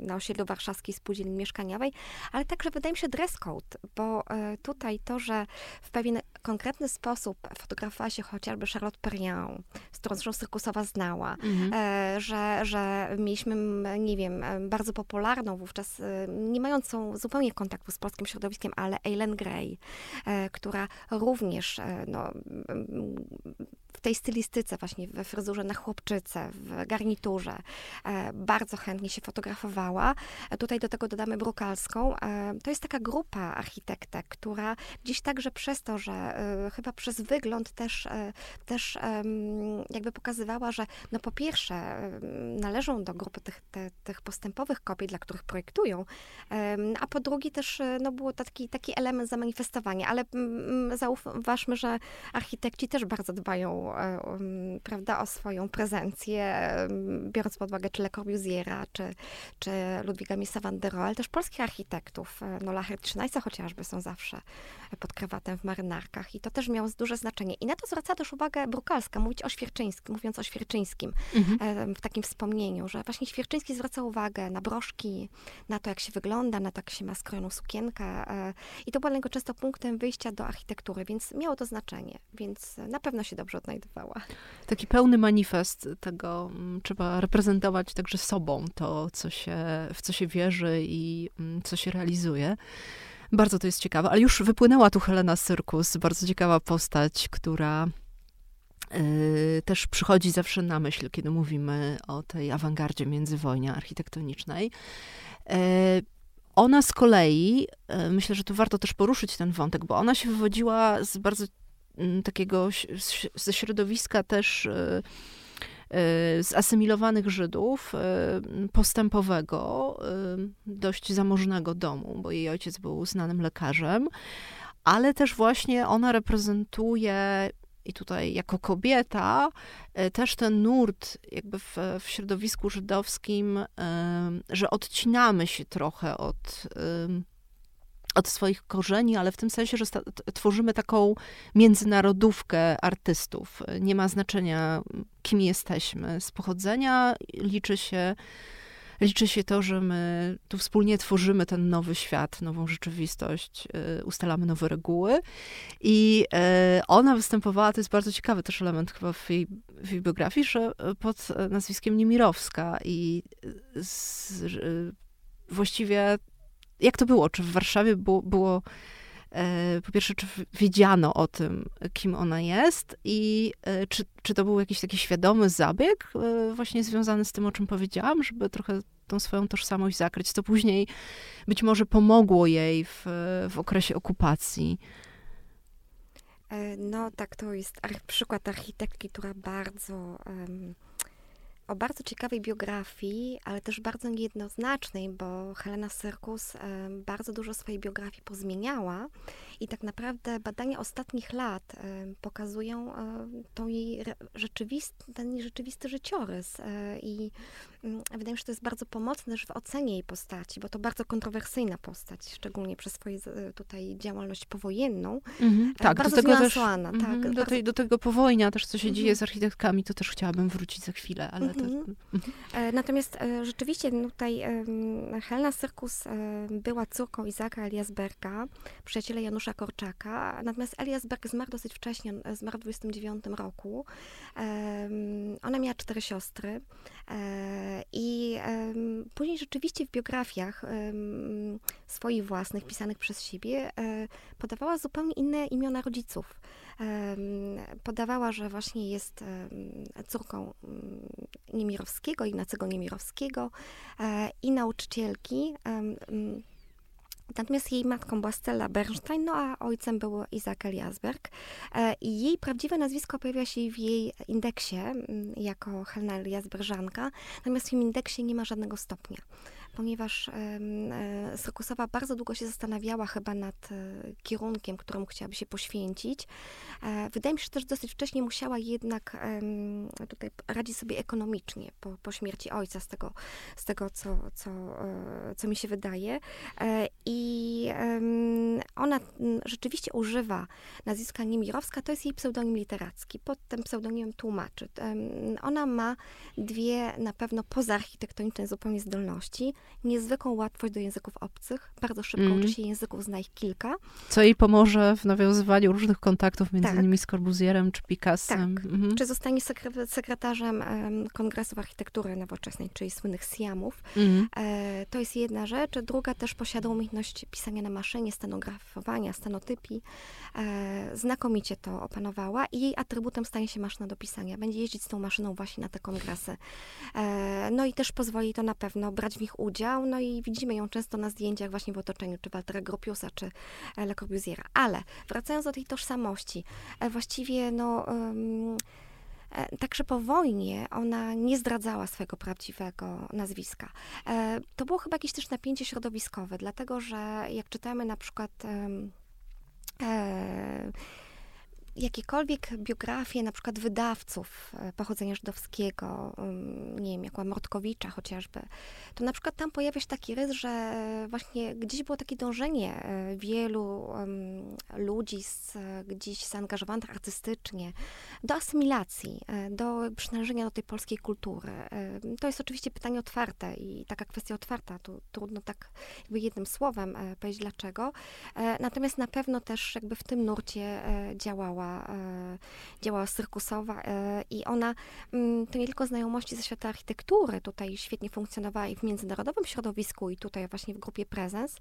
na osiedlu warszawskiej spółdzielni mieszkaniowej, ale także wydaje mi się dress code, bo e, tutaj to, że w pewien konkretny sposób fotografowała się chociażby Charlotte Perriand, z którą zresztą Syrkusowa znała, mhm. E, że, że mieliśmy, nie wiem, e, bardzo popularną wówczas, nie mającą zupełnie kontaktu z polskim środowiskiem, ale Eileen Gray, która również no, tej stylistyce właśnie, we fryzurze na chłopczyce, w garniturze, bardzo chętnie się fotografowała. Tutaj do tego dodamy Brukalską. E, to jest taka grupa architektek, która gdzieś także przez to, że e, chyba przez wygląd też, e, też jakby pokazywała, że no po pierwsze należą do grupy tych, te, tych postępowych kopii, dla których projektują, a po drugie też no było taki, taki element zamanifestowania, ale zauważmy, że architekci też bardzo dbają prawda, o swoją prezencję, biorąc pod uwagę czy Le Corbusiera, czy, czy Ludwiga Misa van der Rohe, ale też polskich architektów. E, no Lachert Schneiser chociażby są zawsze pod krawatem w marynarkach i to też miało duże znaczenie. I na to zwraca też uwagę Brukalska, mówić o Świerczyńskim, mówiąc o Świerczyńskim mhm. E, w takim wspomnieniu, że właśnie Świerczyński zwraca uwagę na broszki, na to, jak się wygląda, na to, jak się ma skrojoną sukienkę e, i to było dla niego często punktem wyjścia do architektury, więc miało to znaczenie, więc na pewno się dobrze Taki pełny manifest tego mm, trzeba reprezentować także sobą, to, co się, w co się wierzy i mm, co się realizuje. Bardzo to jest ciekawe, ale już wypłynęła tu Helena Syrkus, bardzo ciekawa postać, która y, też przychodzi zawsze na myśl, kiedy mówimy o tej awangardzie międzywojnia architektonicznej. Y, ona z kolei, y, myślę, że tu warto też poruszyć ten wątek, bo ona się wywodziła z bardzo takiego, ze środowiska też Y, zasymilowanych Żydów y, postępowego, dość zamożnego domu, bo jej ojciec był znanym lekarzem, ale też właśnie ona reprezentuje i tutaj jako kobieta też ten nurt jakby w, w środowisku żydowskim, że odcinamy się trochę od od swoich korzeni, ale w tym sensie, że tworzymy taką międzynarodówkę artystów. Nie ma znaczenia, kim jesteśmy z pochodzenia, liczy się, liczy się to, że my tu wspólnie tworzymy ten nowy świat, nową rzeczywistość, y, ustalamy nowe reguły. I y, ona występowała, to jest bardzo ciekawy też element chyba w jej, w jej biografii, że pod nazwiskiem Niemirowska i z, właściwie jak to było? Czy w Warszawie było, było e, po pierwsze, czy wiedziano o tym, kim ona jest i e, czy, czy to był jakiś taki świadomy zabieg e, właśnie związany z tym, o czym powiedziałam, żeby trochę tą swoją tożsamość zakryć, co później być może pomogło jej w, w okresie okupacji. No tak, to jest przykład architektki, która bardzo um, o bardzo ciekawej biografii, ale też bardzo niejednoznacznej, bo Helena Syrkus bardzo dużo swojej biografii pozmieniała i tak naprawdę badania ostatnich lat pokazują tą jej rzeczywisty, ten jej rzeczywisty życiorys e, i mm, wydaje mi się, że to jest bardzo pomocne też w ocenie jej postaci, bo to bardzo kontrowersyjna postać, szczególnie przez swoją tutaj działalność powojenną. Mhm, e, tak, bardzo do tego też, tak. Mhm, do, bardzo... tej, do tego powojnia też, co się mhm. dzieje z architektkami, to też chciałabym wrócić za chwilę, ale. E, natomiast e, rzeczywiście tutaj Helena Syrkus e, była córką Izaka Eliasberga, przyjaciela Janusza Korczaka, natomiast Eliasberg zmarł dosyć wcześnie, zmarł w 29 roku. Ona miała cztery siostry i później rzeczywiście w biografiach swoich własnych, pisanych przez siebie, podawała zupełnie inne imiona rodziców podawała, że właśnie jest córką mm, Niemirowskiego, Ignacego Niemirowskiego e, i nauczycielki. Natomiast jej matką była Stella Bernstein, no a ojcem był Isaac Eliasberg. E, I jej prawdziwe nazwisko pojawia się w jej indeksie mm, jako Helena Eliasberżanka, natomiast w tym indeksie nie ma żadnego stopnia ponieważ e, Srokusowa bardzo długo się zastanawiała chyba nad e, kierunkiem, któremu chciałaby się poświęcić. E, wydaje mi się, że też dosyć wcześnie musiała jednak tutaj radzić sobie ekonomicznie po, po śmierci ojca, z tego, z tego co, co, co mi się wydaje. I ona rzeczywiście używa nazwiska Niemirowska, to jest jej pseudonim literacki. Pod tym pseudonimem tłumaczy. Ona ma dwie na pewno pozaarchitektoniczne zupełnie zdolności niezwykłą łatwość do języków obcych, bardzo szybko mm. uczy się języków, zna ich kilka. Co jej pomoże w nawiązywaniu różnych kontaktów, między tak. innymi z Corbusierem czy Picassem. Tak. Mhm. Czy zostanie sekre sekretarzem um, Kongresu Architektury Nowoczesnej, czyli słynnych Siamów. Mm. E, to jest jedna rzecz. Druga też posiada umiejętność pisania na maszynie, stenografowania, stenotypii. E, znakomicie to opanowała i jej atrybutem stanie się maszyna do pisania. Będzie jeździć z tą maszyną właśnie na te kongresy. E, no i też pozwoli to na pewno brać w nich udział, no i widzimy ją często na zdjęciach właśnie w otoczeniu czy Waltera Gropiusa, czy Le Corbusiera. Ale wracając do tej tożsamości, e, właściwie no... Um, Także po wojnie ona nie zdradzała swojego prawdziwego nazwiska. To było chyba jakieś też napięcie środowiskowe, dlatego że jak czytamy na przykład jakiekolwiek biografie na przykład wydawców e, pochodzenia żydowskiego, mm, nie wiem, jak Mordkowicza chociażby, to na przykład tam pojawia się taki rys, że właśnie gdzieś było takie dążenie e, wielu ludzi z, gdzieś zaangażowanych artystycznie do asymilacji, e, do przynależenia do tej polskiej kultury. To jest oczywiście pytanie otwarte i taka kwestia otwarta, tu trudno tak jakby jednym słowem powiedzieć dlaczego. Natomiast na pewno też jakby w tym nurcie działała działała, e, działała cyrkusowa e, i ona mm, to nie tylko znajomości ze świata architektury, tutaj świetnie funkcjonowała i w międzynarodowym środowisku i tutaj właśnie w grupie Prezens,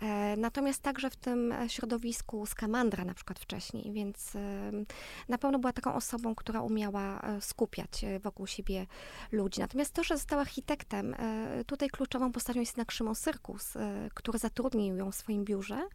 e, natomiast także w tym środowisku Skamandra na przykład wcześniej, więc na pewno była taką osobą, która umiała skupiać wokół siebie ludzi. Natomiast to, że została architektem, tutaj kluczową postacią jest jednak Szymon Syrkus, który zatrudnił ją w swoim biurze.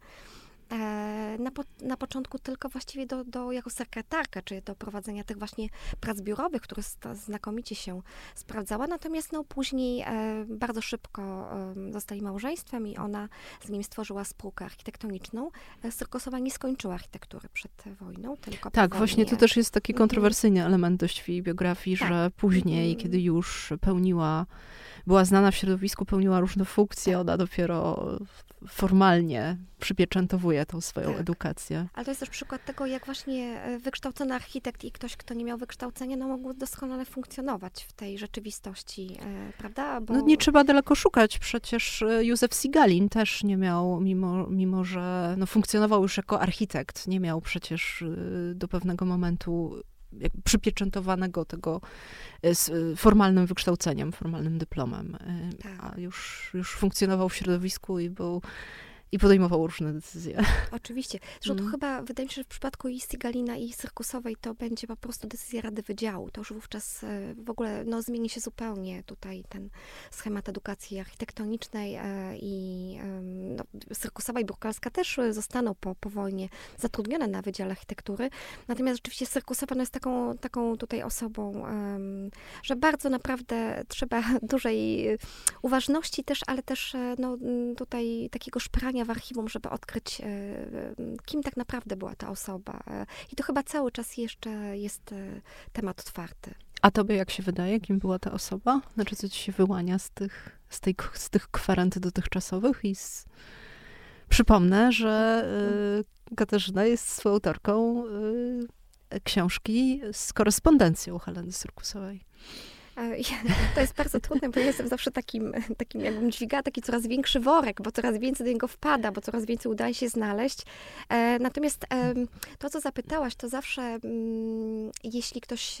E, na, po, na początku tylko właściwie do, do, jako sekretarka, czyli do prowadzenia tych właśnie prac biurowych, które znakomicie się sprawdzała. Natomiast no, później e, bardzo szybko e, zostali małżeństwem i ona z nim stworzyła spółkę architektoniczną. E, Syrkosowa nie skończyła architektury przed wojną, tylko Tak, właśnie to też jest taki mhm. kontrowersyjny element dość jej biografii, tak. że później, mm. kiedy już pełniła była znana w środowisku, pełniła różne funkcje, tak. ona dopiero formalnie przypieczętowuje tą swoją tak. edukację. Ale to jest też przykład tego, jak właśnie e, wykształcony architekt i ktoś, kto nie miał wykształcenia, no mógł doskonale funkcjonować w tej rzeczywistości, e, prawda? Bo... No nie trzeba daleko szukać, przecież e, Józef Sigalin też nie miał, mimo, mimo że no, funkcjonował już jako architekt, nie miał przecież do pewnego momentu przypieczętowanego tego z formalnym wykształceniem, formalnym dyplomem. Tak. A już, już funkcjonował w środowisku i był i podejmował różne decyzje. Oczywiście. Zresztą mm. to chyba, wydaje mi się, że w przypadku i Stigalina i Cyrkusowej to będzie po prostu decyzja Rady Wydziału. To już wówczas e, w ogóle no, zmieni się zupełnie tutaj ten schemat edukacji architektonicznej e, i no, Cyrkusowa i Brukalska też zostaną po, po wojnie zatrudnione na Wydziale Architektury. Natomiast rzeczywiście Cyrkusowa no, jest taką, taką tutaj osobą, że bardzo naprawdę trzeba dużej uważności też, ale też no, tutaj takiego szprania w archiwum, żeby odkryć, e, kim tak naprawdę była ta osoba. E, I to chyba cały czas jeszcze jest e, temat otwarty. A tobie jak się wydaje, kim była ta osoba? Znaczy, co ci się wyłania z tych, z tej, z tych kwarent dotychczasowych i z... Przypomnę, że y, Katarzyna jest współautorką y, książki z korespondencją Heleny Syrkusowej. To jest bardzo trudne, bo jestem zawsze takim, takim jakbym dźwigała taki coraz większy worek, bo coraz więcej do niego wpada, bo coraz więcej udaje się znaleźć. E, natomiast to, co zapytałaś, to zawsze, mm, jeśli ktoś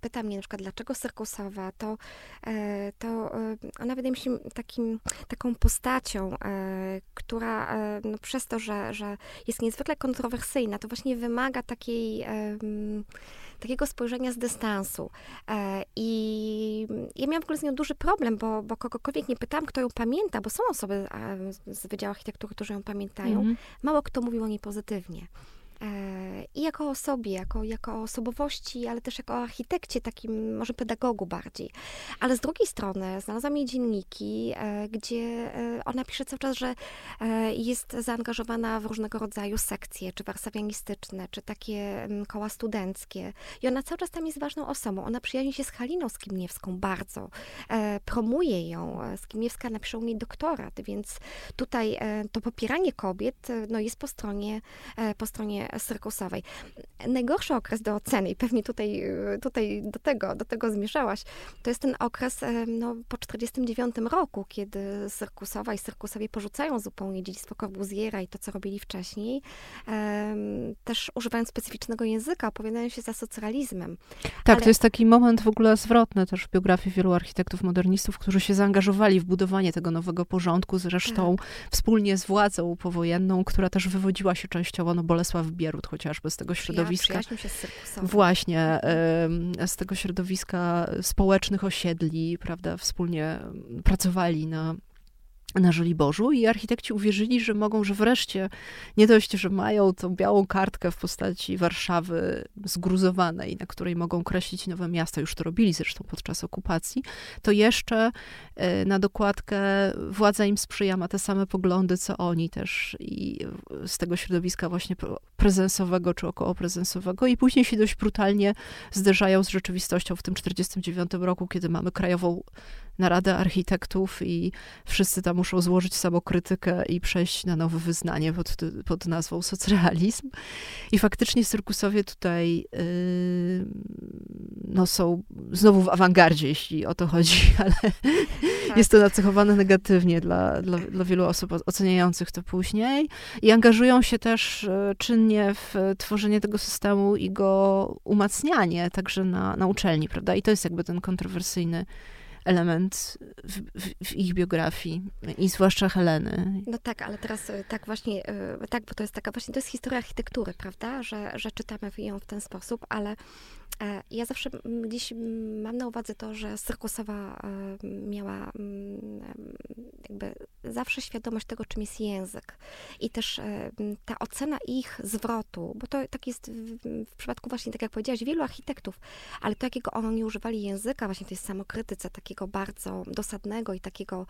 pyta mnie na przykład, dlaczego Serkusowa, to, e, to e, ona wydaje mi się takim, taką postacią, która no, przez to, że, że jest niezwykle kontrowersyjna, to właśnie wymaga takiej takiego spojrzenia z dystansu. E, I ja miałam w ogóle z nią duży problem, bo, bo kogokolwiek nie pytałam, kto ją pamięta, bo są osoby z Wydziału Architektury, którzy ją pamiętają. Mm. Mało kto mówił o niej pozytywnie. E, I jako osobie, jako, jako osobowości, ale też jako architekcie, takim może pedagogu bardziej. Ale z drugiej strony znalazłam jej dzienniki, e, gdzie e, ona pisze cały czas, że jest zaangażowana w różnego rodzaju sekcje, czy warszawianistyczne, czy takie koła studenckie. I ona cały czas tam jest ważną osobą. Ona przyjaźni się z Haliną Skimniewską bardzo. Promuje ją. Skimniewska napisze u niej doktorat, więc tutaj to popieranie kobiet no, jest po stronie, po stronie Syrkusowej. Najgorszy okres do oceny, i pewnie tutaj, tutaj do, tego, do tego zmierzałaś, to jest ten okres no, po 49 roku, kiedy Syrkusowa i Syrkusowie porzucają zupełnie dziedzictwo Corbusiera i to, co robili wcześniej, też używając specyficznego języka, opowiadają się za socjalizmem. Tak, Ale... to jest taki moment w ogóle zwrotny też w biografii wielu architektów modernistów, którzy się zaangażowali w budowanie tego nowego porządku, zresztą tak. wspólnie z władzą powojenną, która też wywodziła się częściowo, no Bolesław Bierut chociażby z tego środowiska. się z Właśnie, z tego środowiska społecznych osiedli, prawda, wspólnie pracowali na na Żoliborzu i architekci uwierzyli, że mogą, że wreszcie nie dość, że mają tą białą kartkę w postaci Warszawy zgruzowanej, na której mogą kreślić nowe miasta, już to robili zresztą podczas okupacji, to jeszcze na dokładkę władza im sprzyja, ma te same poglądy, co oni też i z tego środowiska właśnie prezensowego czy około prezensowego i później się dość brutalnie zderzają z rzeczywistością w tym 49 roku, kiedy mamy krajową naradę architektów i wszyscy tam muszą złożyć samokrytykę i przejść na nowe wyznanie pod, pod nazwą socrealizm. I faktycznie cyrkusowie tutaj yy, no, są znowu w awangardzie, jeśli o to chodzi, ale. Jest to nacechowane negatywnie dla, dla, dla wielu osób oceniających to później. I angażują się też yy, czynnie w tworzenie tego systemu i go umacnianie także na, na uczelni, prawda? I to jest jakby ten kontrowersyjny element w, w, w, ich biografii i zwłaszcza Heleny. No tak, ale teraz e, tak właśnie, e, tak, bo to jest taka właśnie, to jest historia architektury, prawda, że, że czytamy ją w ten sposób, ale E, ja zawsze gdzieś mam na uwadze to, że Syrkusowa e, miała jakby zawsze świadomość tego, czym jest język. I też e, ta ocena ich zwrotu, bo to tak jest w przypadku właśnie, tak jak powiedziałaś, wielu architektów, ale to, jakiego oni używali języka, właśnie to jest samokrytyce, takiego bardzo dosadnego i takiego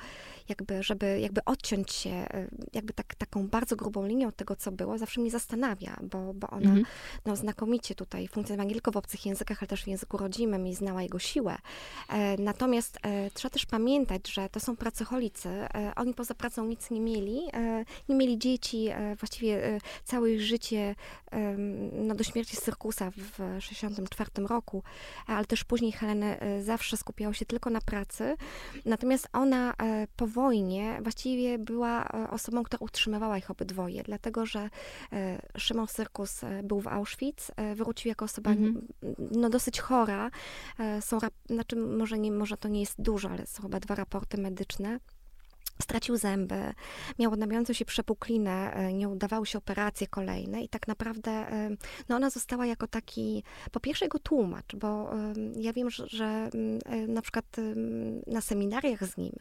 jakby, żeby jakby odciąć się jakby tak, taką bardzo grubą linią tego, co było, zawsze mnie zastanawia, bo, bo ona mhm. no, znakomicie tutaj funkcjonowała nie tylko w obcych językach, ale też w języku rodzimym i znała jego siłę. E, natomiast e, trzeba też pamiętać, że to są pracocholicy. E, oni poza pracą nic nie mieli. Nie mieli dzieci, właściwie całe ich życie no, do śmierci Cyrkusa w 1964 roku, ale też później Heleny zawsze skupiała się tylko na pracy. Natomiast ona po wojnie właściwie była osobą, która utrzymywała ich obydwoje, dlatego że Szymon Cyrkus był w Auschwitz, wrócił jako osoba mm -hmm no, dosyć chora. E, są, znaczy może, nie, może to nie jest dużo, ale są chyba dwa raporty medyczne stracił zęby, miał odnawiającą się przepuklinę, e, nie udawały się operacje kolejne i tak naprawdę e, no ona została jako taki, po pierwsze jego tłumacz, bo ja wiem, że, że mm, e, na przykład na seminariach z nim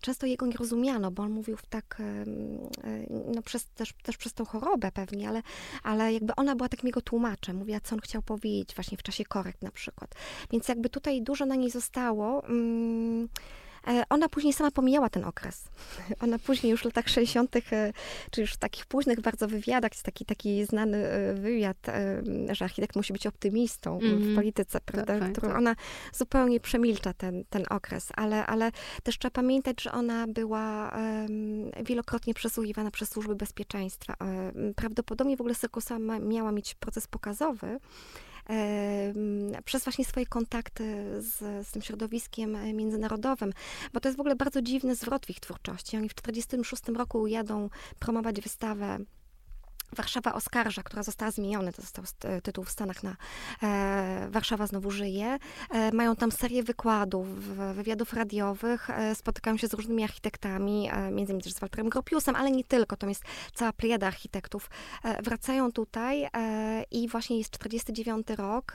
często jego nie rozumiano, bo on mówił tak, no przez, też, też przez tą chorobę pewnie, ale, ale jakby ona była takim jego tłumaczem, mówiła, co on chciał powiedzieć właśnie w czasie korekt na przykład. Więc jakby tutaj dużo na niej zostało. Mm, ona później sama pomijała ten okres. Ona później już w latach 60., e, czy już w takich późnych bardzo wywiadach, jest taki, taki znany e, wywiad, że architekt musi być optymistą mm -hmm. w mhm. polityce, tak, prawda? Tak, tak, ona zupełnie przemilcza ten, ten okres, ale, ale też trzeba pamiętać, że ona była um, wielokrotnie przesłuchiwana przez służby bezpieczeństwa. Prawdopodobnie w ogóle Serkusa miała mieć proces pokazowy, przez właśnie swoje kontakty z, z tym środowiskiem e, międzynarodowym, bo to jest w ogóle bardzo dziwny zwrot w ich twórczości. Oni w 1946 roku jadą promować wystawę Warszawa oskarża, która została zmieniona, to został tytuł w Stanach na e, Warszawa znowu żyje. E, mają tam serię wykładów, wywiadów radiowych, e, spotykają się z różnymi architektami, e, między innymi też z Walterem Gropiusem, ale nie tylko, to jest cała plejada architektów. E, wracają tutaj e, i właśnie jest 49 rok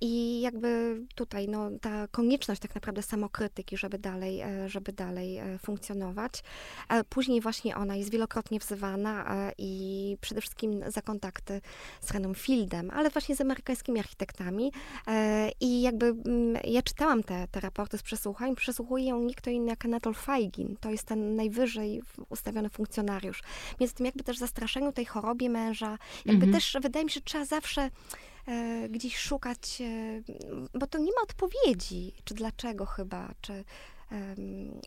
i jakby tutaj no, ta konieczność tak naprawdę samokrytyki, żeby dalej, e, żeby dalej e, funkcjonować. Później właśnie ona jest wielokrotnie wzywana e, i przede wszystkim za kontakty z Renem Fieldem, ale właśnie z amerykańskimi architektami. I jakby mm, ja czytałam te, te raporty z przesłuchań, przesłuchuje ją nikt inny jak Anatol Feigin. To jest ten najwyżej ustawiony funkcjonariusz. Więc tym jakby też zastraszeniu tej chorobie męża, jakby mhm. też wydaje mi się, że trzeba zawsze e, gdzieś szukać, e, bo to nie ma odpowiedzi, czy dlaczego chyba, czy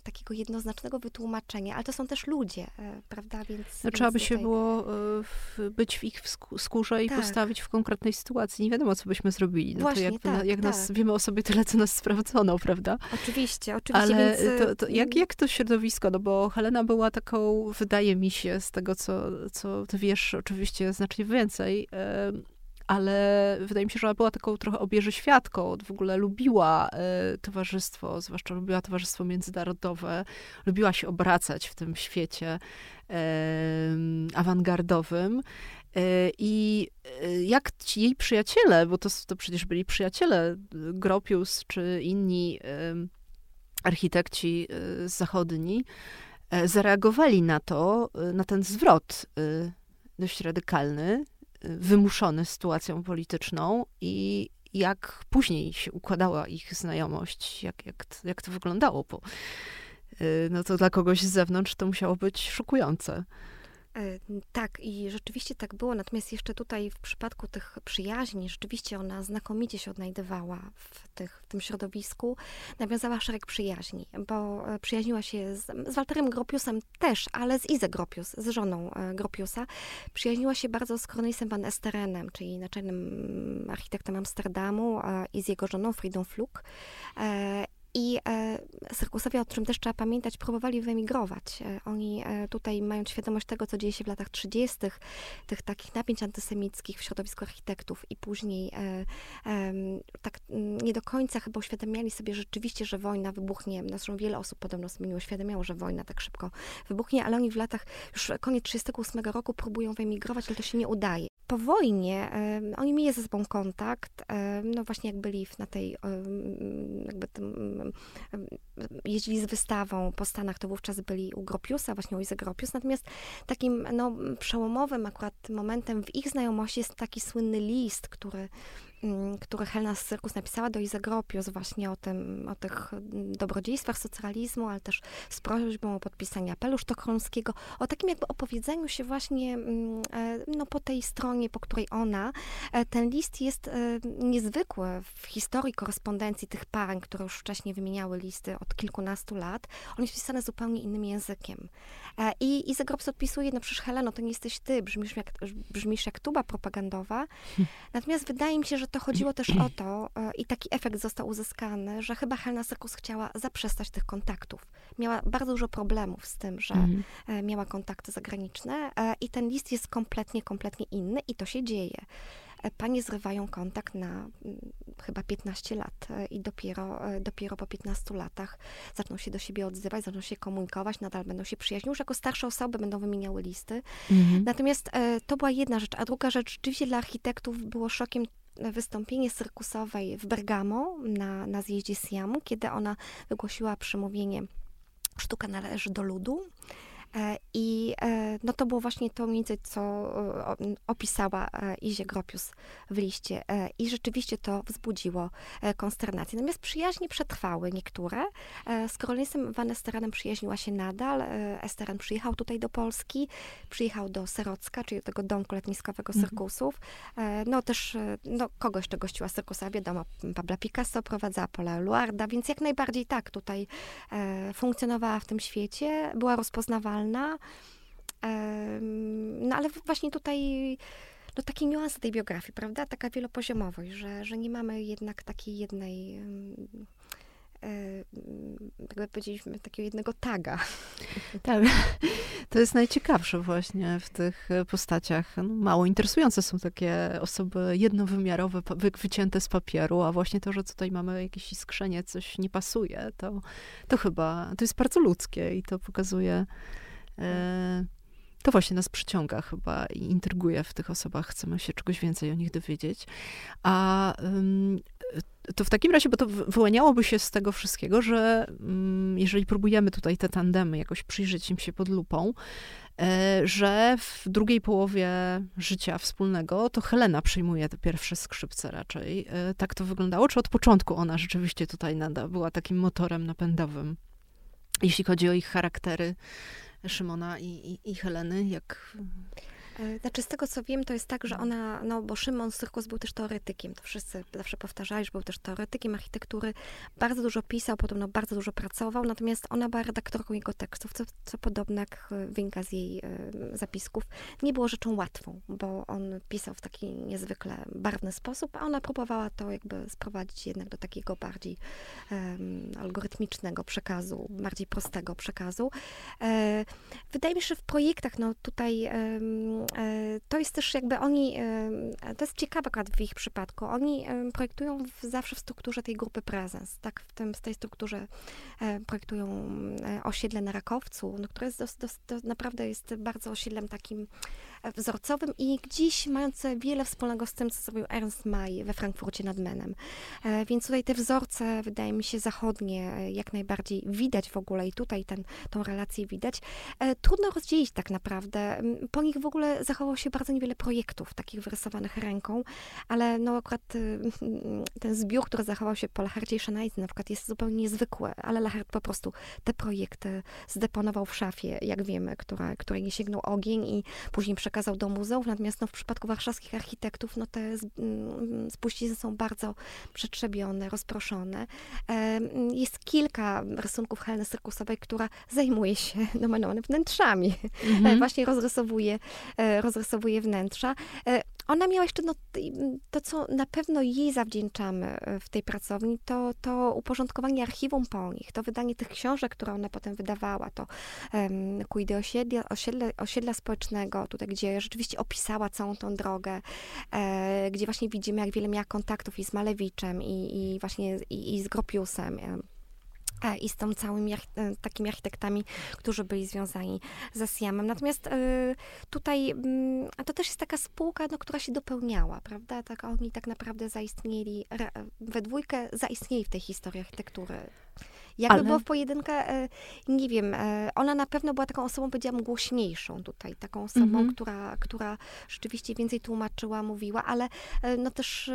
takiego jednoznacznego wytłumaczenia, ale to są też ludzie, e, prawda? Więc, no, trzeba by się było e, być w ich skórze i tak. postawić w konkretnej sytuacji. Nie wiadomo, co byśmy zrobili. No Właśnie, to jak, tak, jak tak. nas, wiemy o sobie tyle, co nas sprawdzono, prawda? Oczywiście, oczywiście. Ale więc... to, to jak, jak to środowisko? No bo Helena była taką, wydaje mi się, z tego, co, co ty wiesz, oczywiście znacznie więcej, ale wydaje mi się, że ona była taką trochę obieży świadką. W ogóle lubiła e, towarzystwo, zwłaszcza lubiła towarzystwo międzynarodowe, lubiła się obracać w tym świecie awangardowym. E, I e, jak ci jej przyjaciele, bo to, to przecież byli przyjaciele, Gropius czy inni architekci zachodni, zareagowali na to, na ten zwrot dość radykalny wymuszony sytuacją polityczną i jak później się układała ich znajomość, jak, jak, jak to wyglądało, bo y, no to dla kogoś z zewnątrz to musiało być szokujące. E, tak, i rzeczywiście tak było. Natomiast jeszcze tutaj w przypadku tych przyjaźni, rzeczywiście ona znakomicie się odnajdywała w, tych, w tym środowisku. Nawiązała szereg przyjaźni, bo e, przyjaźniła się z, z Walterem Gropiusem też, ale z Izę Gropius, z żoną e, Gropiusa. Przyjaźniła się bardzo z Cornelisem van Esterenem, czyli naczelnym architektem Amsterdamu i z jego żoną Fridą Fluk. I e, Syrkusowie, o którym też trzeba pamiętać, próbowali wyemigrować. E, oni e, tutaj mają świadomość tego, co dzieje się w latach 30., tych takich napięć antysemickich w środowisku architektów i później e, tak nie do końca chyba uświadamiali sobie rzeczywiście, że wojna wybuchnie. Zresztą wiele osób podobno nie uświadamiało, że wojna tak szybko wybuchnie, ale oni w latach, już koniec 38 roku próbują wyemigrować, ale to się nie udaje. Po wojnie oni mieli ze sobą kontakt, no właśnie jak byli na tej, jakby tym jeździli z wystawą po Stanach, to wówczas byli u Gropiusa, właśnie u Izy Gropius. Natomiast takim no, przełomowym akurat momentem w ich znajomości jest taki słynny list, który Mm, który Helena Cyrkus napisała do Izagropius właśnie o tym, o tych dobrodziejstwach socjalizmu, ale też z prośbą o podpisanie apelu sztokholmskiego, o takim jakby opowiedzeniu się właśnie mm, e, no, po tej stronie, po której ona. E, ten list jest e, niezwykły w historii korespondencji tych pań, które już wcześniej wymieniały listy od kilkunastu lat. On jest pisany zupełnie innym językiem. I Izagropius odpisuje, no przecież Heleno, to nie jesteś ty, brzmisz jak, brzmisz jak tuba propagandowa. Natomiast wydaje mi się, że to chodziło też o to, e, i taki efekt został uzyskany, że chyba Helena Sekus chciała zaprzestać tych kontaktów. Miała bardzo dużo problemów z tym, że mhm. E, miała kontakty zagraniczne e, i ten list jest kompletnie, kompletnie inny i to się dzieje panie zrywają kontakt na chyba 15 lat i dopiero, dopiero po 15 latach zaczną się do siebie odzywać, zaczną się komunikować, nadal będą się przyjaźnić. Już jako starsze osoby będą wymieniały listy. Mhm. Natomiast to była jedna rzecz. A druga rzecz, rzeczywiście dla architektów było szokiem wystąpienie cyrkusowej w Bergamo na, na zjeździe Siamu, kiedy ona wygłosiła przemówienie Sztuka należy do ludu. E, I e, no to było właśnie to mniej więcej, co opisała e, Izie Gropius w liście. I rzeczywiście to wzbudziło konsternację. Natomiast przyjaźnie przetrwały niektóre. Z Karolisem Van Esteranem przyjaźniła się nadal. Esteran przyjechał tutaj do Polski, przyjechał do Serocka, czyli do tego domku letniskowego cyrkusów. Mhm. No też, no kogo jeszcze gościła cyrkusa? Wiadomo, Pabla Picasso prowadzała Paula Luarda, więc jak najbardziej tak, tutaj funkcjonowała w tym świecie, była rozpoznawalna no ale właśnie tutaj no, takie niuanse tej biografii, prawda? Taka wielopoziomowość, że, że nie mamy jednak takiej jednej jakby powiedzieliśmy, takiego jednego taga. Tak, to jest najciekawsze właśnie w tych postaciach. No, mało interesujące są takie osoby jednowymiarowe, wycięte z papieru, a właśnie to, że tutaj mamy jakieś iskrzenie, coś nie pasuje, to, to chyba, to jest bardzo ludzkie i to pokazuje E, to właśnie nas przyciąga chyba i intryguje w tych osobach. Chcemy się czegoś więcej o nich dowiedzieć. A to w takim razie, bo to wyłaniałoby się z tego wszystkiego, że jeżeli próbujemy tutaj te tandemy jakoś przyjrzeć im się pod lupą, e, że w drugiej połowie życia wspólnego to Helena przyjmuje te pierwsze skrzypce raczej. E, tak to wyglądało? Czy od początku ona rzeczywiście tutaj nada, była takim motorem napędowym, jeśli chodzi o ich charaktery? Szymona i, i, i Heleny, jak E, znaczy, z tego co wiem, to jest tak, że mhm. ona, no bo Szymon Syrkus był też teoretykiem, to wszyscy zawsze powtarzali, że był też teoretykiem architektury, bardzo dużo pisał, podobno bardzo dużo pracował, natomiast ona była redaktorką jego tekstów, co, co podobno jak wynika z jej y, zapisków, nie było rzeczą łatwą, bo on pisał w taki niezwykle barwny sposób, a ona próbowała to jakby sprowadzić jednak do takiego bardziej algorytmicznego przekazu, bardziej prostego przekazu. E, wydaje mi się, że w projektach, no tutaj E, to jest też jakby oni, e, to jest ciekawe akurat w ich przypadku, oni e, projektują w, zawsze w strukturze tej grupy prezens, tak, w, tym, w tej strukturze projektują osiedle na Rakowcu, no, które jest dos, dos, dos, naprawdę jest bardzo osiedlem takim wzorcowym i gdzieś mające wiele wspólnego z tym, co zrobił Ernst May we Frankfurcie nad Menem. E, więc tutaj te wzorce, wydaje mi się, zachodnie e, jak najbardziej widać w ogóle i tutaj ten, tą relację widać. E, trudno rozdzielić tak naprawdę. Po nich w ogóle zachowało się bardzo niewiele projektów takich wyrysowanych ręką, ale no akurat ten zbiór, który zachował się po Lachardzie i Szenajdze na przykład jest zupełnie niezwykły, ale Lachard po prostu te projekty zdeponował w szafie, jak wiemy, która, której nie sięgnął ogień i później przekazał przekazał do muzeów, natomiast no, w przypadku warszawskich architektów no, te mm, spuścizny są bardzo przetrzebione, rozproszone. Jest kilka rysunków Heleny Cyrkusowej, która zajmuje się nomen wnętrzami. Mhm. Właśnie rozrysowuje, e, rozrysowuje wnętrza. Ona miała jeszcze no, to, co na pewno jej zawdzięczamy e, w tej pracowni, to, to uporządkowanie archiwum po nich, to wydanie tych książek, które ona potem wydawała, to um, osiedla, osiedla, osiedla społecznego, tutaj, gdzie rzeczywiście opisała całą tą drogę, e, gdzie właśnie widzimy, jak wiele miała kontaktów i z Malewiczem, i, i właśnie i, i z Gropiusem. E, i z tą całymi e, takimi architektami, którzy byli związani ze Siamem. Natomiast e, tutaj, mm, a to też jest taka spółka, no, która się dopełniała, prawda? Tak, oni tak naprawdę zaistnieli, we dwójkę zaistnieli w tej historii architektury. Jakby Ale... było w pojedynkę, e, nie wiem, e, ona na pewno była taką osobą, powiedziałam, głośniejszą tutaj, taką osobą, mm -hmm. która, która rzeczywiście więcej tłumaczyła, mówiła, ale e, no też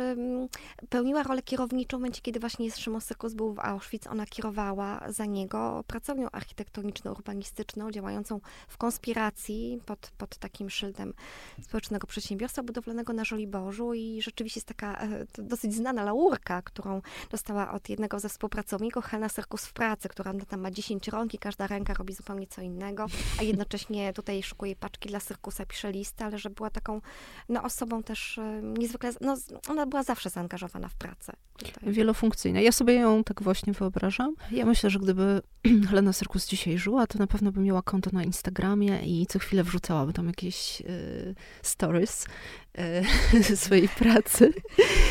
pełniła rolę kierowniczą w momencie, kiedy właśnie Szymon Sykus był w Auschwitz, ona kierowała za niego pracownią architektoniczną, urbanistyczną, działającą w konspiracji pod, pod takim szyldem społecznego przedsiębiorstwa budowlanego na Żoliborzu i rzeczywiście jest taka dosyć znana laurka, którą dostała od jednego ze współpracowników, Helena Serkus w pracy, która tam ma 10 rąk i każda ręka robi zupełnie co innego, a jednocześnie tutaj szukuje paczki dla Syrkusa, pisze listy, ale że była taką no, osobą też e, niezwykle, no, ona była zawsze zaangażowana w pracę. Tutaj. Wielofunkcyjna. Ja sobie ją tak właśnie wyobrażam. Ja myślę, że gdyby Helena Syrkus dzisiaj żyła, to na pewno by miała konto na Instagramie i co chwilę wrzucałaby tam jakieś y, stories swojej pracy.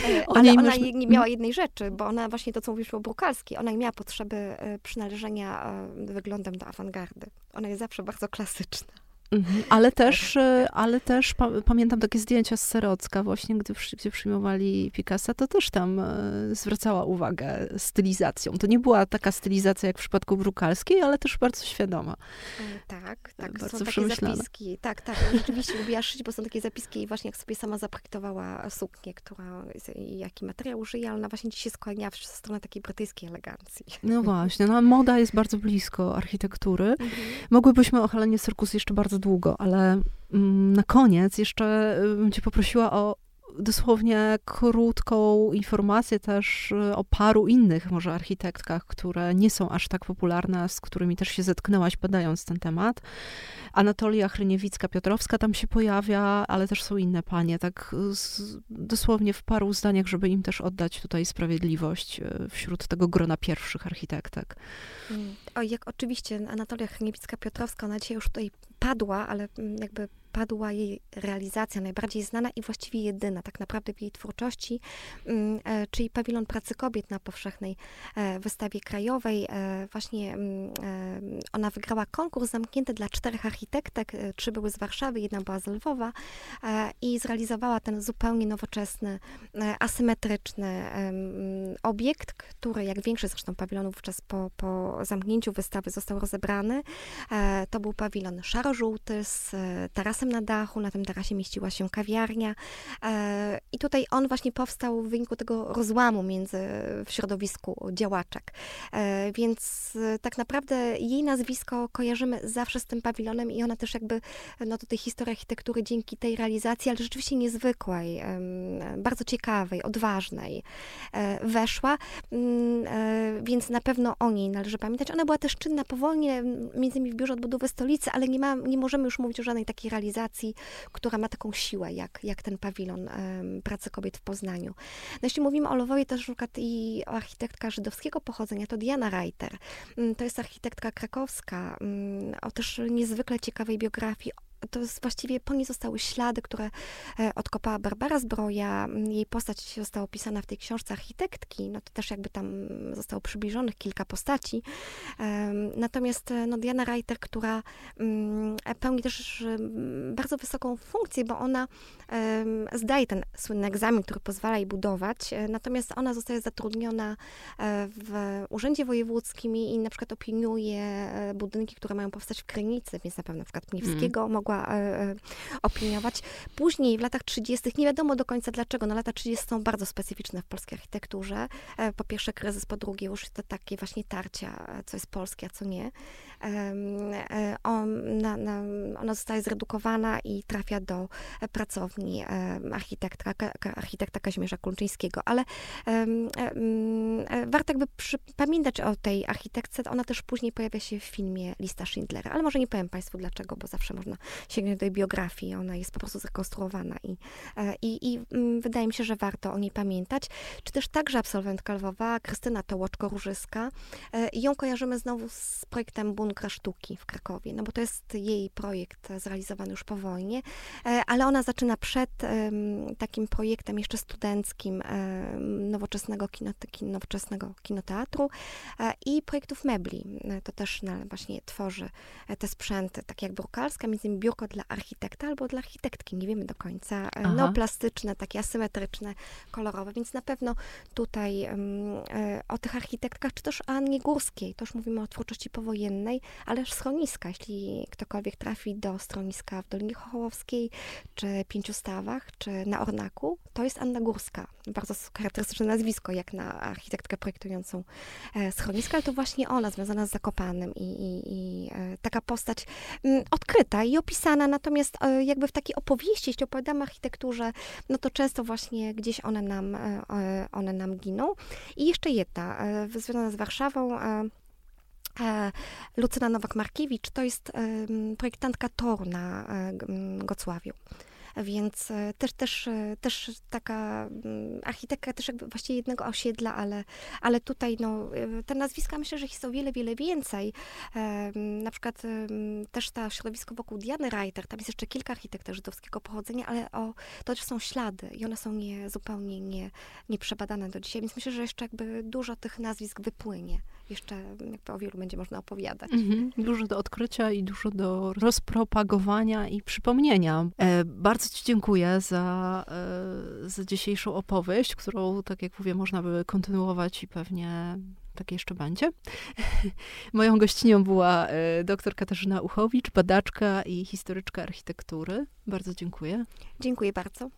Ale ona nie miała jednej rzeczy, bo ona właśnie to, co mówisz o Brukalskiej, ona nie miała potrzeby przynależenia wyglądem do awangardy. Ona jest zawsze bardzo klasyczna. Mhm. Ale też, e, ale też pa pamiętam takie zdjęcia z Serocka właśnie, gdy, gdzie przyjmowali Picassa, to też tam e, zwracała uwagę stylizacją. To nie była taka stylizacja jak w przypadku Brukalskiej, ale też bardzo świadoma. E, tak, tak. Bardzo są takie zapiski. Tak, tak. Rzeczywiście lubiła szyć, bo są takie zapiski i właśnie jak sobie sama zaprojektowała suknię, która, jaki materiał użyje, ale ona właśnie dzisiaj skłania w stronę takiej brytyjskiej elegancji. No właśnie, no, moda jest bardzo blisko architektury. Mhm. Mogłybyśmy o Helenie Serkus jeszcze bardzo długo, ale mm, na koniec jeszcze y, bym cię poprosiła o dosłownie krótką informację też y, o paru innych może architektkach, które nie są aż tak popularne, z którymi też się zetknęłaś badając ten temat. Anatolia Chryniewicka-Piotrowska tam się pojawia, ale też są inne panie, tak z, dosłownie w paru zdaniach, żeby im też oddać tutaj sprawiedliwość y, wśród tego grona pierwszych architektek. Mm. O, jak oczywiście Anatolia Chryniewicka-Piotrowska, ona dzisiaj już tutaj padła, ale mm, jakby padła jej realizacja najbardziej znana i właściwie jedyna tak naprawdę w jej twórczości, mm, e, czyli pawilon pracy kobiet na powszechnej e, wystawie krajowej. E, właśnie mm, ona wygrała konkurs zamknięty dla czterech architektek, trzy były z Warszawy, jedna była z Lwowa i zrealizowała ten zupełnie nowoczesny, asymetryczny obiekt, który jak większość zresztą pawilonów wówczas po, po zamknięciu wystawy został rozebrany. To był pawilon szaro-żółty z tarasem na dachu, na tym tarasie mieściła się kawiarnia e, i tutaj on właśnie powstał w wyniku tego rozłamu między w środowisku działaczek. E, więc e, tak naprawdę jej nazwisko kojarzymy zawsze z tym pawilonem i ona też jakby no, do tej historii architektury dzięki tej realizacji, ale rzeczywiście niezwykłej, bardzo ciekawej, odważnej weszła, mm, więc na pewno o niej należy pamiętać. Ona była też czynna powolnie, między innymi w Biurze Odbudowy Stolicy, ale nie, ma, nie możemy już mówić o żadnej takiej realizacji organizacji, która ma taką siłę, jak, jak ten pawilon pracy kobiet w Poznaniu. No, jeśli mówimy o Lwowie, też przykład i architektka żydowskiego pochodzenia, to Diana Reiter. Mm, to jest architektka krakowska, mm, o też niezwykle ciekawej biografii, to jest właściwie po niej zostały ślady, które e, odkopała Barbara Zbroja. Jej postać została opisana w tej książce architektki, no to też jakby tam zostało przybliżonych kilka postaci. Natomiast e, no, Diana Reiter, która mm, pełni też bardzo wysoką funkcję, bo ona zdaje ten słynny egzamin, który pozwala jej budować, e, natomiast ona zostaje zatrudniona w Urzędzie Wojewódzkim i na przykład opiniuje budynki, które mają powstać w Krynicy, więc na pewno na przykład mm. Mogła e, e, opiniować. Później w latach 30. nie wiadomo do końca dlaczego, no lata 30. są bardzo specyficzne w polskiej architekturze. E, po pierwsze kryzys, po drugie już to takie właśnie tarcia, co jest polskie, a co nie. Ona, ona zostaje zredukowana i trafia do pracowni architekta, architekta Kazimierza Kulczyńskiego, ale warto jakby pamiętać o tej architektce, ona też później pojawia się w filmie Lista Schindlera, ale może nie powiem Państwu dlaczego, bo zawsze można sięgnąć do jej biografii, ona jest po prostu zrekonstruowana i, e, i, i mm, wydaje mi się, że warto o niej pamiętać. Czy też także absolwentka Lwowa, Krystyna Tołoczko-Różyska. E, ją kojarzymy znowu z projektem Bunkra Sztuki w Krakowie, no bo to jest jej projekt zrealizowany już po wojnie, e, ale ona zaczyna przed takim projektem jeszcze studenckim nowoczesnego, kino, nowoczesnego kinoteatru i projektów mebli. To też właśnie tworzy te sprzęty, takie jak brukalska, między innymi biurko dla architekta albo dla architektki, nie wiemy do końca. E, Aha. Neoplastyczne, takie asymetryczne, kolorowe, więc na pewno tutaj o tych architektkach, czy też o Annie Górskiej, to już mówimy o twórczości powojennej, ale też schroniska, jeśli ktokolwiek trafi do schroniska w Dolinie Chochołowskiej, czy Pięciu Stawach, czy na Ornaku, to jest Anna Górska. Bardzo charakterystyczne nazwisko, jak na architektkę projektującą e, schroniska, ale to właśnie ona, związana z Zakopanem i, i, i taka postać um, odkryta i opisana, natomiast e, jakby w takiej opowieści, jeśli opowiadamy architekturze, no to często właśnie gdzieś one nam, e, e, one nam giną. I jeszcze jedna, związana z Warszawą, Lucyna Nowak-Markiewicz to jest projektantka toru na Gocławiu. Więc e, też, też, e, też taka architektka też jakby właściwie jednego osiedla, ale, ale tutaj no, e, te nazwiska myślę, że ich jest o wiele, wiele więcej. Na przykład też ta środowisko wokół Diany Reiter, tam jest jeszcze kilka architektów żydowskiego pochodzenia, ale o, to też są ślady i one są nie, zupełnie nie, nieprzebadane do dzisiaj, więc myślę, że jeszcze jakby dużo tych nazwisk wypłynie. Jeszcze jakby o wielu będzie można opowiadać. Mhm. Dużo do odkrycia i dużo do rozpropagowania i przypomnienia. E, bardzo Ci dziękuję za, e, za dzisiejszą opowieść, którą, tak jak mówię, można by kontynuować i pewnie tak jeszcze będzie. Moją gościnią była e, dr Katarzyna Uchowicz, badaczka i historyczka architektury. Bardzo dziękuję. Dziękuję bardzo.